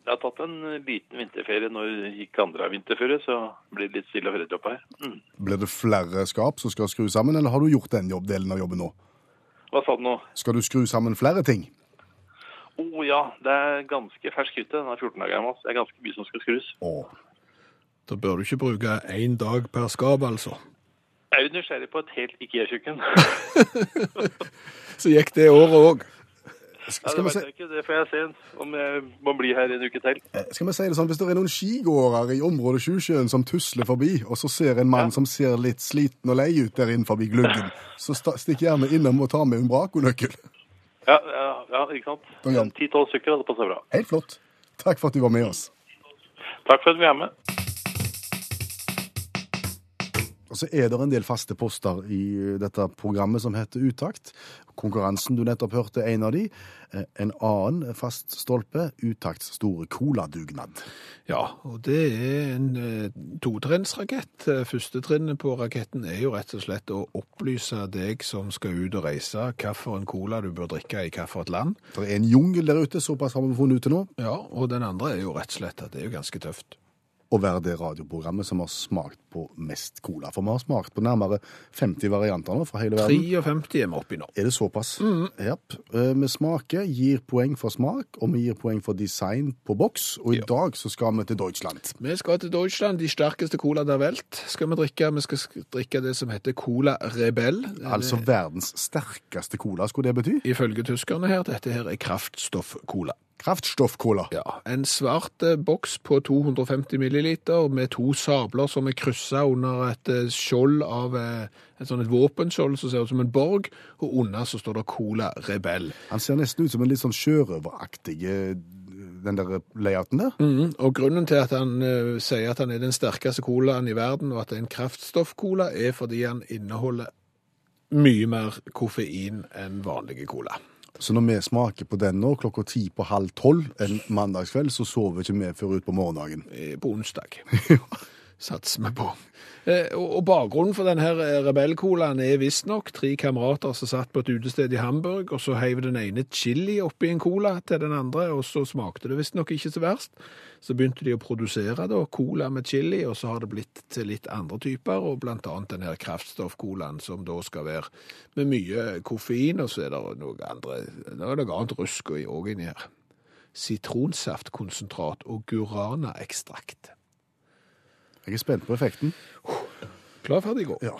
Jeg har tatt en liten vinterferie når gikk andre av vinterferie, så blir det litt stille og fredelig oppe her. Mm. Blir det flere skap som skal skru sammen, eller har du gjort den jobb, delen av jobben nå? Hva sa du nå? Skal du skru sammen flere ting? Å oh, ja, det er ganske fersk hytte. Den er 14 dager gammel. Det er ganske mye som skal skrus. Oh. Da bør du ikke bruke én dag per skap, altså. Jeg er nysgjerrig på et helt IKEA-kjøkken. Så gikk det året òg. Ja, det vet jeg ikke. Det får jeg se om jeg må bli her en uke til. eh, skal vi si det sånn, hvis det er noen skigåere i området Sjusjøen som tusler forbi, og så ser en mann som ser litt sliten og lei ut der inne forbi gluggen, så stikk gjerne innom og ta med en Braco-nøkkel. Ja, ja, ja ikke sant? Ti-tolv 10-12 stykker, det passer bra. Helt flott. Takk for at du var med oss. Takk for at vi er med. Så er det en del faste poster i dette programmet som heter Utakt. Konkurransen du nettopp hørte, er en av de. Eh, En annen fast stolpe, Utakts store coladugnad. Ja, og det er en eh, totrinnsrakett. Eh, Første trinnet på raketten er jo rett og slett å opplyse deg som skal ut og reise, hvilken cola du bør drikke i hvilket land. Det er en jungel der ute, såpass har vi funnet ut til nå. Ja, og den andre er jo rett og slett at det er jo ganske tøft. Å være det radioprogrammet som har smakt på mest cola. For vi har smakt på nærmere 50 varianter nå fra hele verden. 53 er vi oppi nå. Er det såpass? Japp. Eh, Vi smaker, gir poeng for smak, og vi gir poeng for design på boks. Og i Ja. dag så skal vi til Deutschland. Vi skal til Deutschland, de sterkeste cola der velt skal vi drikke. Vi skal drikke det som heter Cola Rebell. Altså verdens sterkeste cola, skulle det bety? Ifølge tyskerne her, dette her er kraftstoff-cola. Kraftstoff-cola. Ja, en svart eh, boks på 250 milliliter med to sabler som er kryssa under et eh, skjold av eh, et sånn et våpenskjold som ser ut som en borg, og under så står det Cola Rebell. Han ser nesten ut som en litt sånn sjørøveraktig den der layouten der. Mhm, Og grunnen til at han uh, sier at han er den sterkeste colaen i verden, og at det er en kraftstoff-cola, er fordi han inneholder mye mer koffein enn vanlige cola. Så når vi smaker på den nå klokka ti på halv tolv en mandagskveld, så sover ikke vi før ut på morgendagen. eh, på onsdag. Satser vi på. Eh, Og bakgrunnen for denne rebellcolaen er visstnok tre kamerater som satt på et utested i Hamburg, og så heiv den ene chili oppi en cola til den andre, og så smakte det visstnok ikke så verst. Så begynte de å produsere da cola med chili, og så har det blitt til litt andre typer, og blant annet denne kraftstoffcolaen som da skal være med mye koffein, og så er det noe andre, det er noe annet rusk òg inni her. Sitronsaftkonsentrat og gurana-ekstrakt. Jeg er spent på effekten. Klar, ferdig, gå. Ja,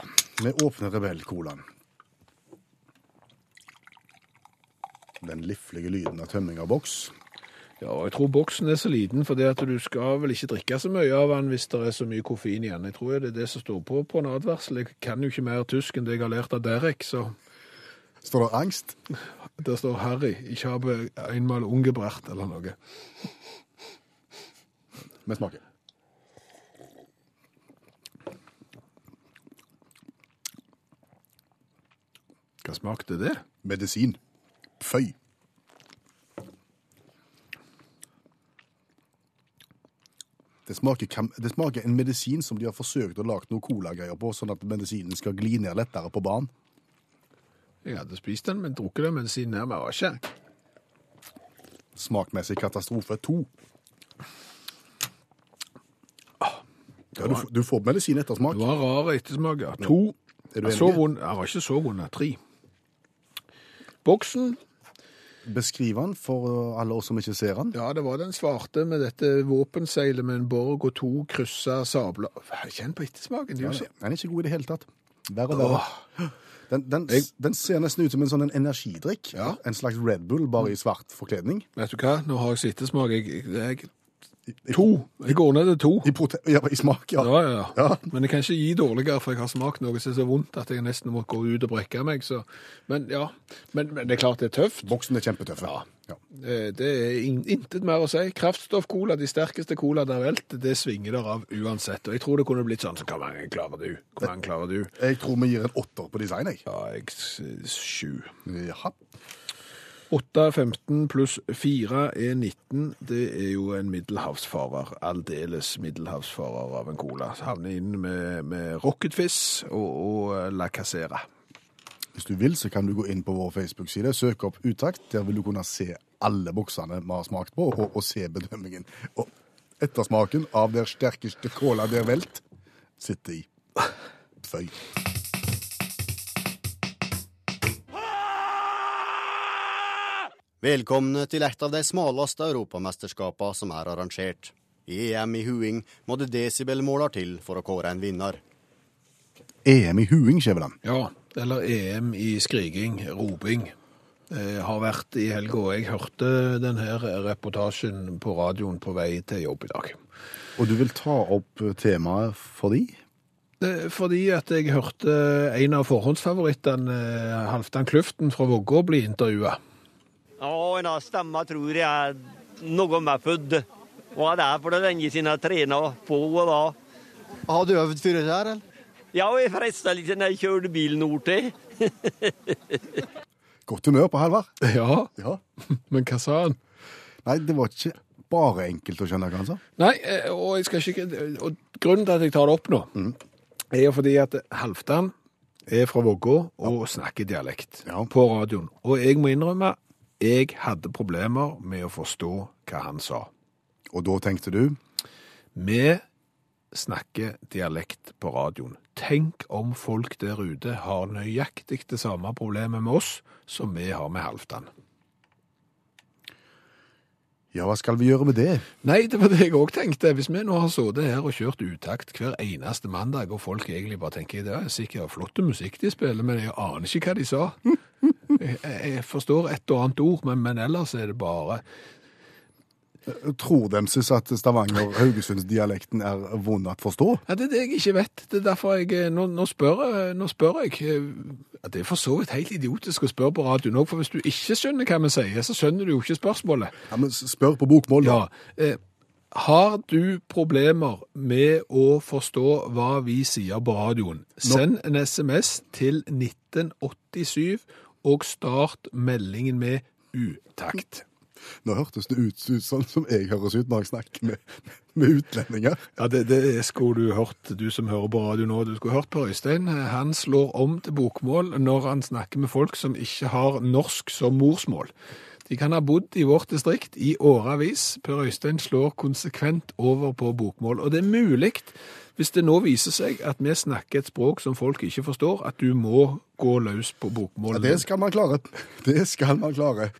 vi åpner Rebell-colaen. Den liflige lyden av tømming av boks. Ja, og jeg tror boksen er så liten, for at du skal vel ikke drikke så mye av den hvis det er så mye koffein igjen. Jeg tror det er det som står på på en advarsel. Jeg kan jo ikke mer tysk enn det jeg har lært av Derek, så Står det angst? der står Harry. Ich habe einmal ungebracht, eller noe. Vi smaker. Hva smakte det? Medisin. Føy. Det smaker, det smaker en medisin som de har forsøkt å lage noe colagreier på, sånn at medisinen skal gli ned lettere på barn. Jeg hadde spist den, men drukket den her, men jeg var ikke. Smakmessig katastrofe to. Ja, du, du får medisin etter smak. Det var rar ettersmak, ja. To. Er du enig? så vond, jeg var ikke så vond, ja. tre. Boksen, Beskriv den for alle oss som ikke ser den. ja, det var den svarte med dette våpenseilet med en borg og to kryssa sabler. Kjenn på ettersmaken, er så... Den er ikke god i det hele tatt. Verre og verre. Den, den, den ser nesten ut som en sånn en energidrikk. Ja. En slags Red Bull, bare i svart forkledning. Vet du hva, nå har jeg sittesmak. Jeg, jeg, to. Jeg går ned til to. I, prote ja, i smak, ja. Ja, ja, ja. Ja. Men jeg kan ikke gi dårligere, for jeg har smakt noe som er så vondt at jeg nesten må gå ut og brekke meg. Så. Men ja, men, men det er klart det er tøft. Boksen er kjempetøff. Ja. Ja. Eh, Det er intet mer å si. Kraftstoff-cola, de sterkeste cola der velt, det svinger der av uansett. Og jeg tror det kunne blitt sånn, så hvor mange klarer du? Hvor mange klarer du? Jeg tror vi gir en åtter på design, jeg. Ja, jeg sju. Jaha. 8, 15 pluss 4 er 19. Det er jo en middelhavsfarer. Aldeles middelhavsfarer av en cola. Havner inn med, med Rocketfiss og, og La Casera. Hvis du vil, så kan du gå inn på vår Facebook-side, søke opp Utakt. Der vil du kunne se alle boksene vi har smakt på, og, og se bedømmingen. Og ettersmaken av der sterkeste cola der velt sitter i. Føy. Velkomne til et av de smaleste europamesterskapene som er arrangert. I EM i huing må det desibelmåler til for å kåre en vinner. EM i huing, Skjæveland. Ja, eller EM i skriking, roping. Jeg har vært i helga, og jeg hørte denne reportasjen på radioen på vei til jobb i dag. Og du vil ta opp temaet fordi? Eh, Fordi at jeg hørte en av forhåndsfavorittene, eh, Halvdan Kluften fra Vågå, bli intervjua. Ja, en av stemma tror jeg noe med født. Og det er for det lenge siden jeg trena på da. Har du øvd før det her, eller? Ja, jeg frista litt da jeg kjørte bil nord til. Godt humør på Halvard. Ja, Ja. men hva sa han? Nei, det var ikke bare enkelt å skjønne hva han sa. Nei, eh, og, jeg skal ikke, og grunnen til at jeg tar det opp nå, er jo fordi at Halvdan er fra Vågå og snakker dialekt Ja. på radioen. Og jeg må innrømme, jeg hadde problemer med å forstå hva han sa. Og da tenkte du Vi snakker dialekt på radioen. Tenk om folk der ute har nøyaktig det samme problemet med oss som vi har med Halvdan. Ja, hva skal vi gjøre med det? Nei, det var det jeg òg tenkte. Hvis vi nå har sittet her og kjørt utakt hver eneste mandag, og folk egentlig bare tenker det er sikkert flott musikk de spiller, men jeg aner ikke hva de sa. Jeg, forstår et og annet ord, men, men ellers er det bare Tror de synes at Stavanger-Haugesundsdialekten er vond å forstå? ja, Det er det jeg ikke vet. Det er derfor jeg Nå, nå, spør, jeg- nå spør jeg. Ja, det er for så vidt helt idiotisk å spørre på radioen òg, for hvis du ikke skjønner hva vi sier, så skjønner du jo ikke spørsmålet. Ja, men Spør på bokmål, da. Ja. Eh, har du problemer med å forstå hva vi sier på radioen? Send en SMS til 1987 og start meldingen med utakt. Nå hørtes det ut, ut sånn som jeg høres ut når jeg snakker med, med utlendinger. Ja, det, det skulle du hørt, du som hører på radio nå. Du skulle hørt Per Øystein. Han slår om til bokmål når han snakker med folk som ikke har norsk som morsmål. De kan ha bodd i vårt distrikt i åravis. Per Øystein slår konsekvent over på bokmål. Og det er mulig, hvis det nå viser seg at vi snakker et språk som folk ikke forstår, at du må gå løs på bokmål. Ja, det skal man klare. Det skal man klare.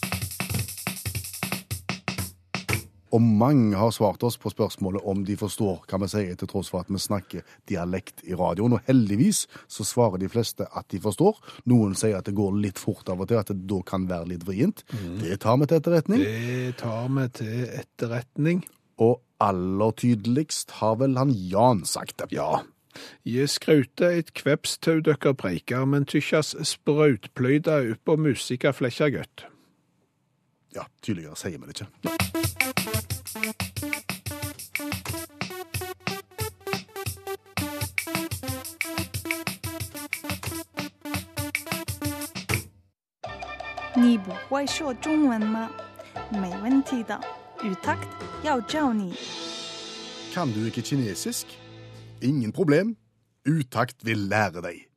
Og mange har svart oss på spørsmålet om de forstår hva vi sier, til tross for at vi snakker dialekt i radioen. Og heldigvis så svarer de fleste at de forstår. Noen sier at det går litt fort av og til, at det da kan være litt vrient. Det tar vi til etterretning. Det tar vi til etterretning. Og aller tydeligst har vel han Jan sagt det. Ja. Je skraute et kvepstau døkker preikar, men tykkjas sprautpløyda uppå musika flekkja gøtt. Ja, tydeligere sier vi det ikke. 你不会说中文吗？没问题的。Utakt 要教你。 Kan du ikke kinesisk? Ingen problem. Utakt vil lære deg.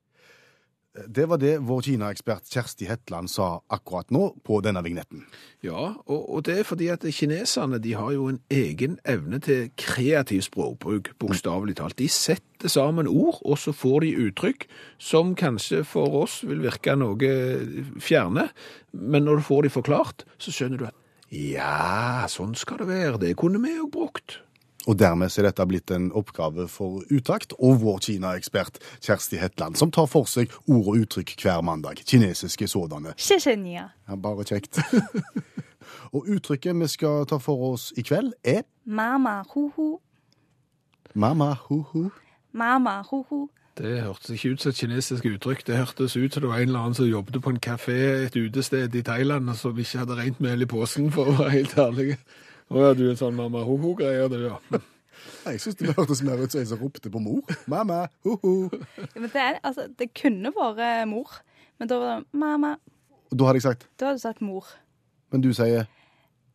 Det var det vår Kina-ekspert Kjersti Hetland sa akkurat nå på denne vignetten. Ja, og, og det er fordi at kineserne de har jo en egen evne til kreativ språkbruk, bokstavelig talt. De setter sammen ord, og så får de uttrykk som kanskje for oss vil virke noe fjerne, men når du får de forklart, så skjønner du at ja, sånn skal det være, det kunne vi jo brukt. Og dermed er dette blitt en oppgave for Utakt og vår Kina-ekspert Kjersti Hetland, som tar for seg ord og uttrykk hver mandag. Kinesiske sådanne. Ja, bare kjekt. og uttrykket vi skal ta for oss i kveld, er Mama hu-hu. Mama hu-hu. Mama hu-hu. Det hørtes ikke ut som et kinesisk uttrykk. Det hørtes ut som det var en eller annen som jobbet på en kafé et utested i Thailand, som ikke hadde rent mel i påsken for å være helt ærlig. Å ja, du er en sånn mamma-ho-ho-greier, du, ja. Jeg syns det hørtes mer ut som en som ropte på mor. Mamma ho-ho. Ja, Men det, er, altså, det kunne vært mor, men da var det mamma. Og da hadde jeg sagt Da hadde du sagt mor. Men du sier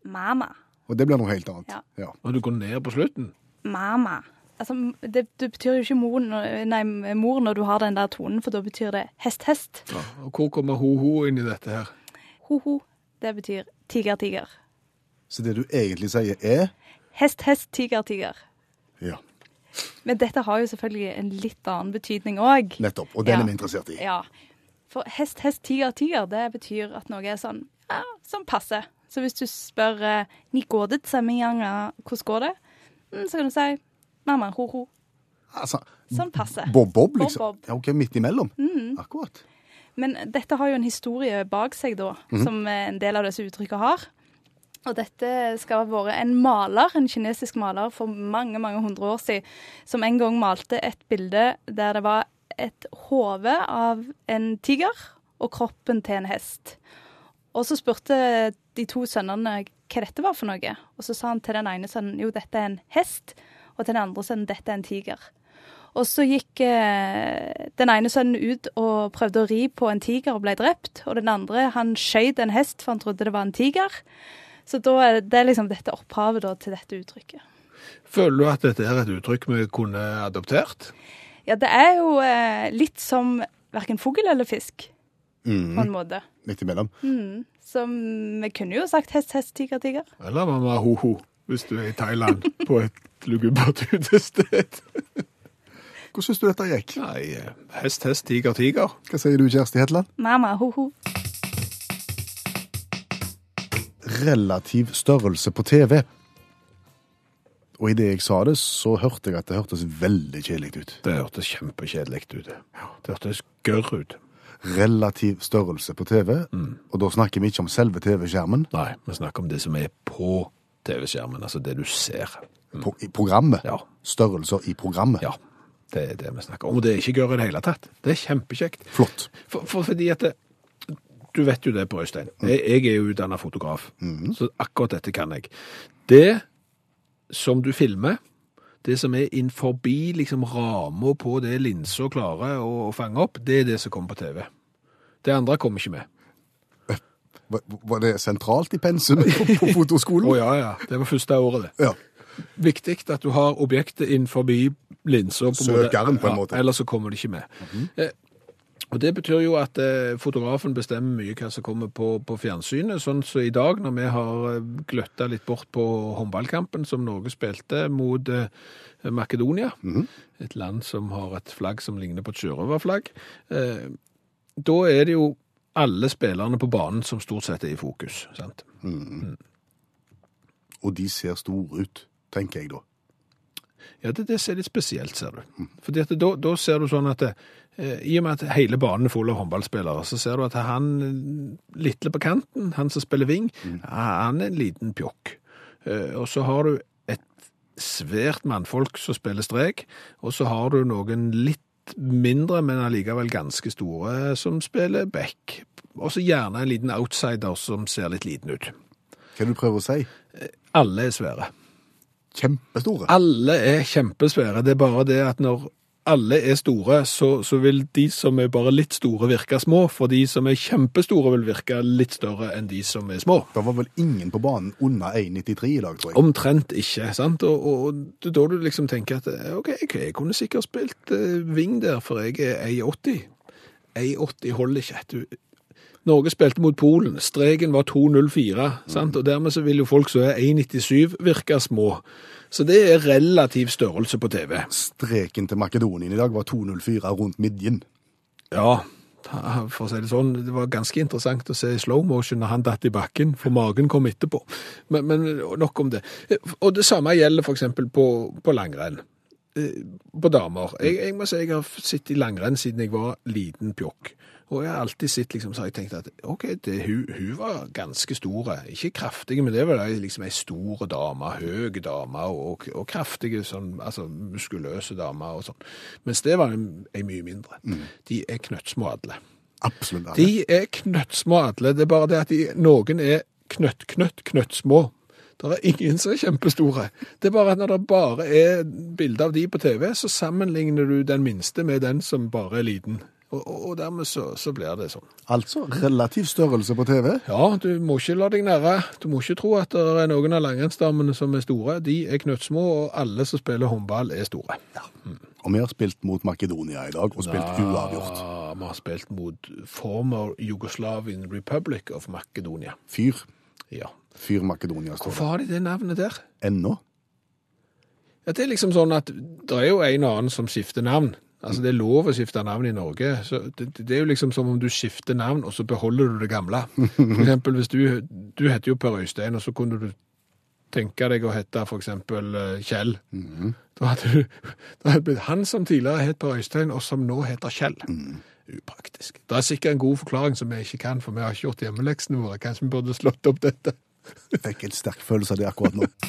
Mamma. Og det blir noe helt annet. Ja. Ja. Og du går ned på slutten. Mamma. Altså, det, det betyr jo ikke mor når, nei, mor når du har den der tonen, for da betyr det hest-hest. Ja. Og hvor kommer ho-ho inn i dette her? Ho-ho. Det betyr tiger-tiger. Så det du egentlig sier, er Hest-hest, tiger-tiger. Ja, Men dette har jo selvfølgelig en litt annen betydning òg. nettopp. Og den Ja. er vi interessert i. Ja. For hest, hest, tiger, tiger, det betyr at noe er sånn, ja, sånn passe. Så hvis du spør eh, «Ni går det sammenhanga, hvordan går det? Mm, så kan du si mamma, ho, ho. Altså, Sånn passe. Bob-bob, liksom? Bob-bob. Ja, ok, Midt imellom? Mm. Akkurat. Men dette har jo en historie bak seg, da, som eh, en del av disse uttrykkene har. Og dette skal ha vært en maler, en kinesisk maler for mange mange hundre år siden, som en gang malte et bilde der det var et hode av en tiger og kroppen til en hest. Og så spurte de to sønnene hva dette var for noe. Og så sa han til den ene sønnen jo dette er en hest, og til den andre sønnen dette er en tiger. Og så gikk eh, den ene sønnen ut og prøvde å ri på en tiger og ble drept. Og den andre han skjøt en hest for han trodde det var en tiger. Så da er det liksom dette opphavet da, til dette uttrykket. Føler du at dette er et uttrykk vi kunne adoptert? Ja, det er jo eh, litt som verken fugl eller fisk, på Mm. en måte. Midt imellom. Mm. Så vi kunne jo sagt hest, hest, tiger, tiger. Eller mamma ho-ho, hvis du er i Thailand på et lugubert utested? Hvordan syns du dette gikk? Nei, eh, hest, hest, tiger, tiger. Hva sier du, Kjersti Hetland? Mamma, ho-ho. Relativ størrelse på TV. Og idet jeg sa det, så hørte jeg at det hørtes veldig kjedelig ut. Det hørtes kjempekjedelig ut. Det Det hørtes gørr ut. Relativ størrelse på TV, og da snakker vi ikke om selve TV-skjermen. Nei, vi snakker om det som er på TV-skjermen, altså det du ser. På, I programmet. Ja. Størrelser i programmet. Ja, det er det vi snakker om. Og det er ikke gørr i det hele tatt. Det er kjempekjekt. Flott. For, for fordi at det, Du vet jo det, på Øystein. Jeg, jeg er jo utdanna fotograf, så akkurat dette kan jeg. Det som du filmer, det som er inn forbi liksom ramma på det linsa klarer å fange opp, det er det som kommer på TV. Det andre kommer ikke med. Var, var det sentralt i pensum på, på fotoskolen? Å ja, ja. Det var første året, det. Ja. Viktig at du har objektet inn forbi linsa. Søkeren, på en måte. Ja, Ellers så kommer det ikke med. eh, og Det betyr jo at eh, fotografen bestemmer mye hva som kommer på, på fjernsynet. Sånn som i dag, når vi har eh, gløtta litt bort på håndballkampen som Norge spilte mot eh, Makedonia, et land som har et flagg som ligner på et sjørøverflagg. Eh, da er det jo alle spillerne på banen som stort sett er i fokus. sant? Og de ser store ut, tenker jeg da. Ja, det, det ser litt spesielt, ser du. Fordi at da, da ser du sånn at det, i og med at hele banen er full av håndballspillere, så ser du at han eh, lille på kanten, han som spiller ving, mm. han er en liten pjokk. Eh, og så har du et svært mannfolk som spiller strek, og så har du noen litt mindre, men allikevel ganske store, som spiller back. Og så gjerne en liten outsider som ser litt liten ut. Hva er det du prøver å si? Alle er svære. Kjempestore. Alle er kjempesvære. Det er bare det at når alle er store, så, så vil de som er bare litt store virke små, for de som er kjempestore vil virke litt større enn de som er små. Det var vel ingen på banen under 1,93 i dag, tror jeg. Omtrent ikke, sant? Og, og er da du liksom tenker at ok, jeg, kunne sikkert spilt ving wing der, for jeg er 1,80. 1,80 holder ikke. Du, Norge spilte mot Polen, streken var 2,04, sant? og dermed så vil jo folk som er 1,97 virke små. Så det er relativ størrelse på TV. Streken til Makedonien i dag var 2,04 rundt midjen. Ja, for å si det sånn, det var ganske interessant å se i slow motion når han datt i bakken, for magen kom etterpå. Men, men nok om det. Og det samme gjelder eksempel på, på langrenn. Eh, På damer. Jeg, jeg må si jeg har sittet i langrenn siden jeg var liten pjokk. Og jeg har alltid sett, liksom, så jeg tenkt at ok, det, hun, hun var ganske store. Ikke kraftige, men det var liksom ei stor dame, høy dame, og, og kraftige, sånn, altså muskuløse dame og sånn. Mens det var ei mye mindre. De er knøttsmå alle. Absolutt. alle. De er knøttsmå alle. Det er bare det at de, noen er knøtt, knøtt, knøttsmå. Det er ingen som er kjempestore. Det er bare at når det bare er bilder av de på TV, så sammenligner du den minste med den som bare er liten. Og, og, dermed så, så blir det sånn. Altså relativ størrelse på TV. Ja, du må ikke la deg nære. Du må ikke tro at det er noen av langrennsdamene som er store. De er knøttsmå, og alle som spiller håndball er store. Og vi har spilt mot Makedonia i dag, og spilt uavgjort. Ja, vi har spilt mot former Jugoslavian Republic of Makedonia. Fyr. Ja. Fyr Makedonia står Hvorfor har de det navnet der? Ennå. Ja, det er liksom sånn at det er jo en og annen som skifter navn. Altså, det er lov å skifte navn i Norge. Så det, det er jo liksom som om du skifter navn, og så beholder du det gamle. For eksempel hvis du, du heter jo Per Øystein, og så kunne du tenke deg å hete for eksempel Mm Kjell. Da hadde du da hadde blitt han som tidligere het Per Øystein, og som nå heter Kjell. Upraktisk. Det er sikkert en god forklaring som vi ikke kan, for vi har ikke gjort hjemmeleksene våre. Kanskje vi burde slått opp dette. Jeg Fikk en sterk følelse av det akkurat nå.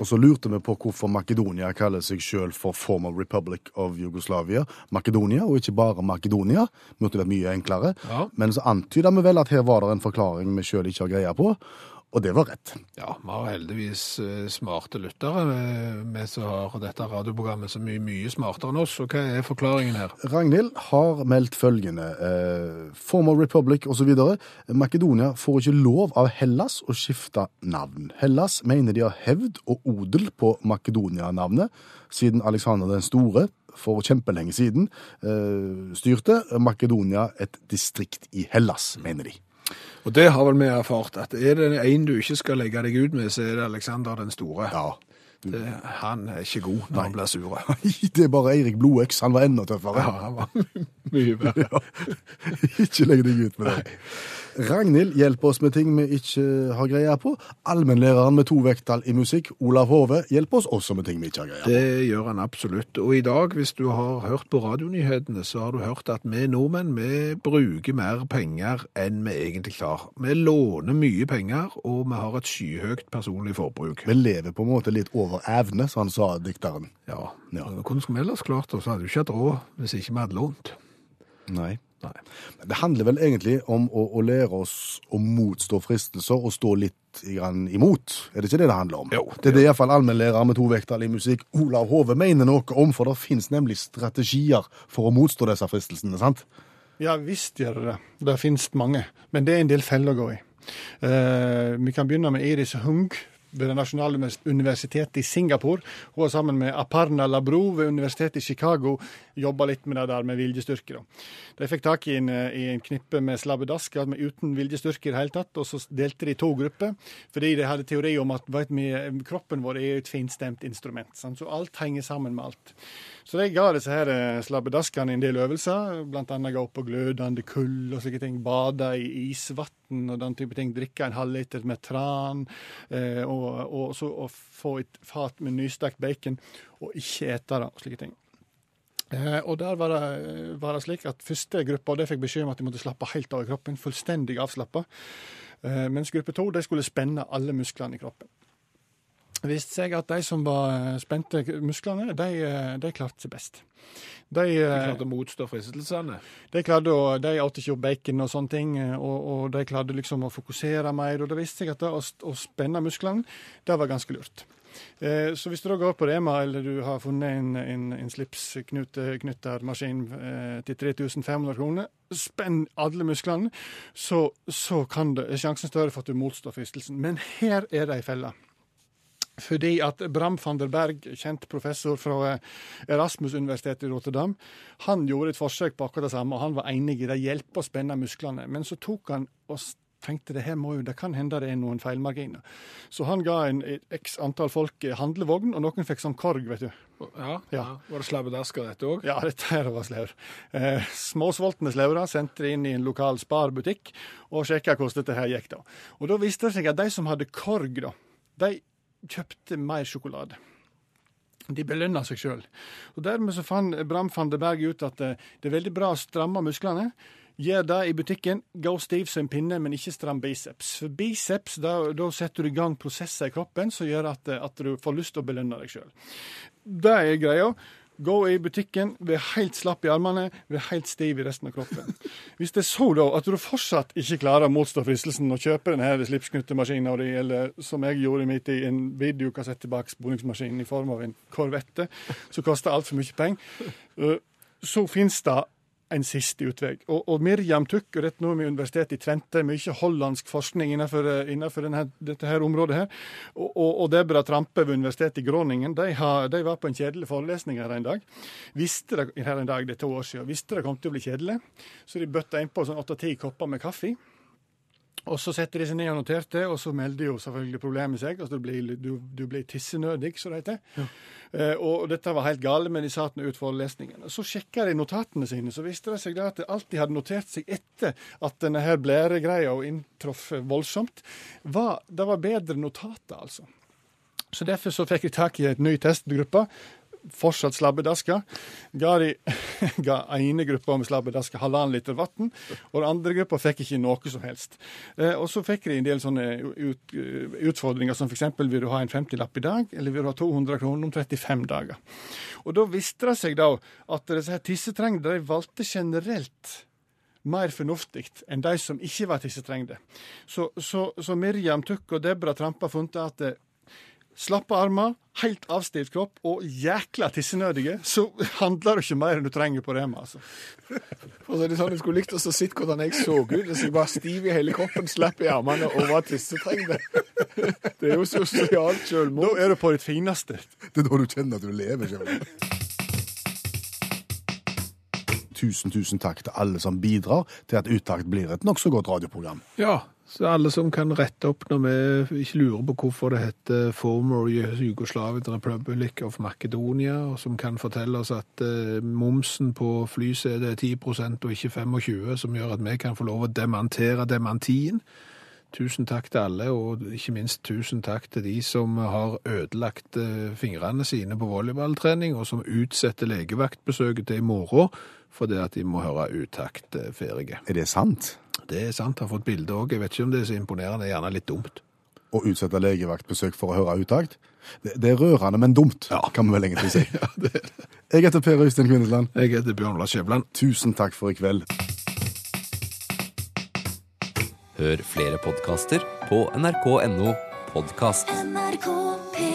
Og så lurte vi på hvorfor Makedonia kaller seg sjøl for Former Republic of Jugoslavia. Makedonia, og ikke bare Makedonia. Måtte vært mye enklere. Ja. Men så antyda vi vel at her var det en forklaring vi sjøl ikke har greie på, og det var rett. Ja, vi har heldigvis eh, smarte lyttere, eh, vi som har dette radioprogrammet som er mye smartere enn oss. Og hva er forklaringen her? Ragnhild har meldt følgende. Eh, Former Republic osv. Makedonia får ikke lov av Hellas å skifte navn. Hellas mener de har hevd og odel på Makedonia-navnet, siden Alexander den store for kjempelenge siden styrte Makedonia et distrikt i Hellas, mener de. Og det har vel vi erfart, at er det en du ikke skal legge deg ut med, så er det Alexander den store. Ja. Det, han er ikke god når han blir sur. Det er bare Eirik Blodøks, han var enda tøffere. Ja, han var mye verre. ikke legg deg ut med det. Ragnhild hjelper oss med ting vi ikke har greie på. Allmennlæreren med to vekttall i musikk, Olav Hove, hjelper oss også med ting vi ikke har greie på. Det gjør han absolutt. Og i dag, hvis du har hørt på radionyhetene, så har du hørt at vi nordmenn vi bruker mer penger enn vi egentlig klarer. Vi låner mye penger, og vi har et skyhøyt personlig forbruk. Vi lever på en måte litt over evne, som han sa, dikteren. Ja. Ja. Hvordan skulle vi ellers klart? Så hadde jo ikke hatt råd hvis ikke vi hadde lånt. Nei. Nei. Det handler vel egentlig om å, å lære oss å motstå fristelser og stå litt grann imot. Er det ikke det det handler om? Jo, Det er det iallfall allmennlærer med to vekttall i musikk, Olav Hove, mener noe om, for det finnes nemlig strategier for å motstå disse fristelsene, sant? Ja visst gjør det det. Det finnes mange. Men det er en del feller å gå i. Uh, vi kan begynne med Iris Hung ved det nasjonale universitetet i Singapore. Hun har sammen med Aparna Labro ved universitetet i Chicago jobba litt med det der med viljestyrke. da. De fikk tak i en, eh, i en knippe med slabbedasker men uten viljestyrke i det hele tatt, og så delte de i to grupper. Fordi de hadde teori om at vi, kroppen vår er et finstemt instrument. Sant? Så alt henger sammen med alt. Så de ga disse her eh, slabbedaskene en del øvelser, bl.a. gå opp på glødende kull og slike ting. Bade i isvann og den type ting. Drikke en halvliter med tran. Eh, og, og så få et fat med nystekt bacon, og ikke ete det, og slike ting. Eh, og der var det, var det slik at første gruppa de fikk beskjed om at de måtte slappe helt av i kroppen. Fullstendig avslappa. Eh, mens gruppe to de skulle spenne alle musklene i kroppen. Det viste seg at de som var spente musklene, de, eh, de klarte seg best. De, eh, klarte å motstå fristelsene. de klarte å, de åt ikke opp bacon og sånne ting, og, og de klarte liksom å fokusere mer. Og det viste seg at det å, å spenne musklene, det var ganske lurt. Eh, så hvis du da går på Rema, eller du har funnet en, en, en slipsknyttermaskin eh, til 3500 kroner, spenn alle musklene, så, så det, er sjansen større for at du motstår fristelsen. Men her er det ei felle. Fordi at Bram van der Berg, kjent professor fra eh, Erasmus-universitetet i Rotterdam, han gjorde et forsøk på akkurat det samme, og han var enig i det hjelper å spenne musklene. Men så tok han og tenkte det her må jo, det kan hende det er noen feilmarginer. Så han ga en x antall folk eh, handlevogn, og noen fikk sånn korg, vet du. Ja, Ja. Var det slabbedasker dette òg? Ja, dette her var slaur. Eh, småsvoltne slaurer sendte det inn i en lokal sparbutikk og sjekka hvordan dette her gikk. da. Og da viste det seg at de som hadde korg, da, de kjøpte mer sjokolade. De belønna seg sjøl. Dermed så fant Bram van der Berg ut at eh, det er veldig bra å stramme musklene. Gjør det i butikken. Gå stiv som en pinne, men ikke stram biceps. For biceps, da, da setter du i gang prosesser i kroppen som gjør at, at du får lyst til å belønne deg sjøl. Det er greia. Gå i butikken, vær helt slapp i armene, vær helt stiv i resten av kroppen. Hvis det er så da at du fortsatt ikke klarer å motstå fristelsen å kjøpe denne slipsknyttemaskinen, di, eller som jeg gjorde i min tid, en videokassettebaksporingsmaskin i form av en korvette, som koster altfor mye penger, eh, så finnes det en siste utvei. Og, og Mirjam Tuck, og dette nå med Universitetet i Trente, mye hollandsk forskning innenfor, eh, innenfor denne, dette her området her, og, og, og Debra Trampe ved Universitetet i Groningen, de, har, de var på en kjedelig forelesning her en dag. Visste det, her en dag, det er to år siden, visste det kom til å bli kjedelig, så de bøtta innpå sånn åtte-ti kopper med kaffe. Og så setter de seg ned og noterte, og så melder jo selvfølgelig problemet seg. Altså du blir, du, du blir tissenødig, som det heter. Eh, og dette var helt galt, men de satt nå ut forelesningen. Og Så sjekka de notatene sine, så viste det seg da at alt de hadde notert seg etter at denne her blæregreia inntraff voldsomt, var, det var bedre notater, altså. Så derfor så fikk de tak i et ny testgruppe. Fortsatt slabbedasker. Ga, ga ene gruppa med slabbedasker halvannen liter vann, og den andre gruppa fikk ikke noe som helst. Eh, og så fikk de en del sånne ut, utfordringer som f.eks. vil du ha en 50-lapp i dag, eller vil du ha 200 kroner om 35 dager. Og da viste det seg da at disse her tissetrengde de valgte generelt mer fornuftig enn de som ikke var tissetrengde. Så, så, så Miriam Tuck og Debra Trampa funnet at eh, Slappe armer, helt avstilt kropp og jækla tissenødige, så handler det ikke mer enn du trenger på Rema. altså. For så er det sånn, Jeg skulle likt å se hvordan jeg så ut hvis jeg var stiv i hele kroppen, slapp i armene og var tissetrengende. Det er jo sosialt Da selvmord. er du på ditt fineste. Det er da du kjenner at du lever. Kjell. Tusen, tusen takk til alle som bidrar til at Utakt blir et nokså godt radioprogram. Ja, så alle som kan rette opp når vi ikke lurer på hvorfor det heter Former Yugoslavian Republic of Macedonia, og som kan fortelle oss at eh, momsen på flysetet er 10% og ikke 25 som gjør at vi kan få lov å demantere demantien. Tusen takk til alle, og ikke minst tusen takk til de som har ødelagt eh, fingrene sine på volleyballtrening, og som utsetter legevaktbesøket til i morgen fordi at de må høre utakt eh, ferdige. Er det sant? Det er sant, jeg har fått bilde òg. Jeg vet ikke om det er så imponerende, det er gjerne litt dumt. Å utsette legevaktbesøk for å høre Utakt? Det, det er rørende, men dumt, kan vi vel egentlig si. Jeg heter Per Øystein Kvinnesland. Jeg heter Bjørn Lars Skjæveland. Tusen takk for i kveld. Hør flere podkaster på nrk.no podkast. NRK P3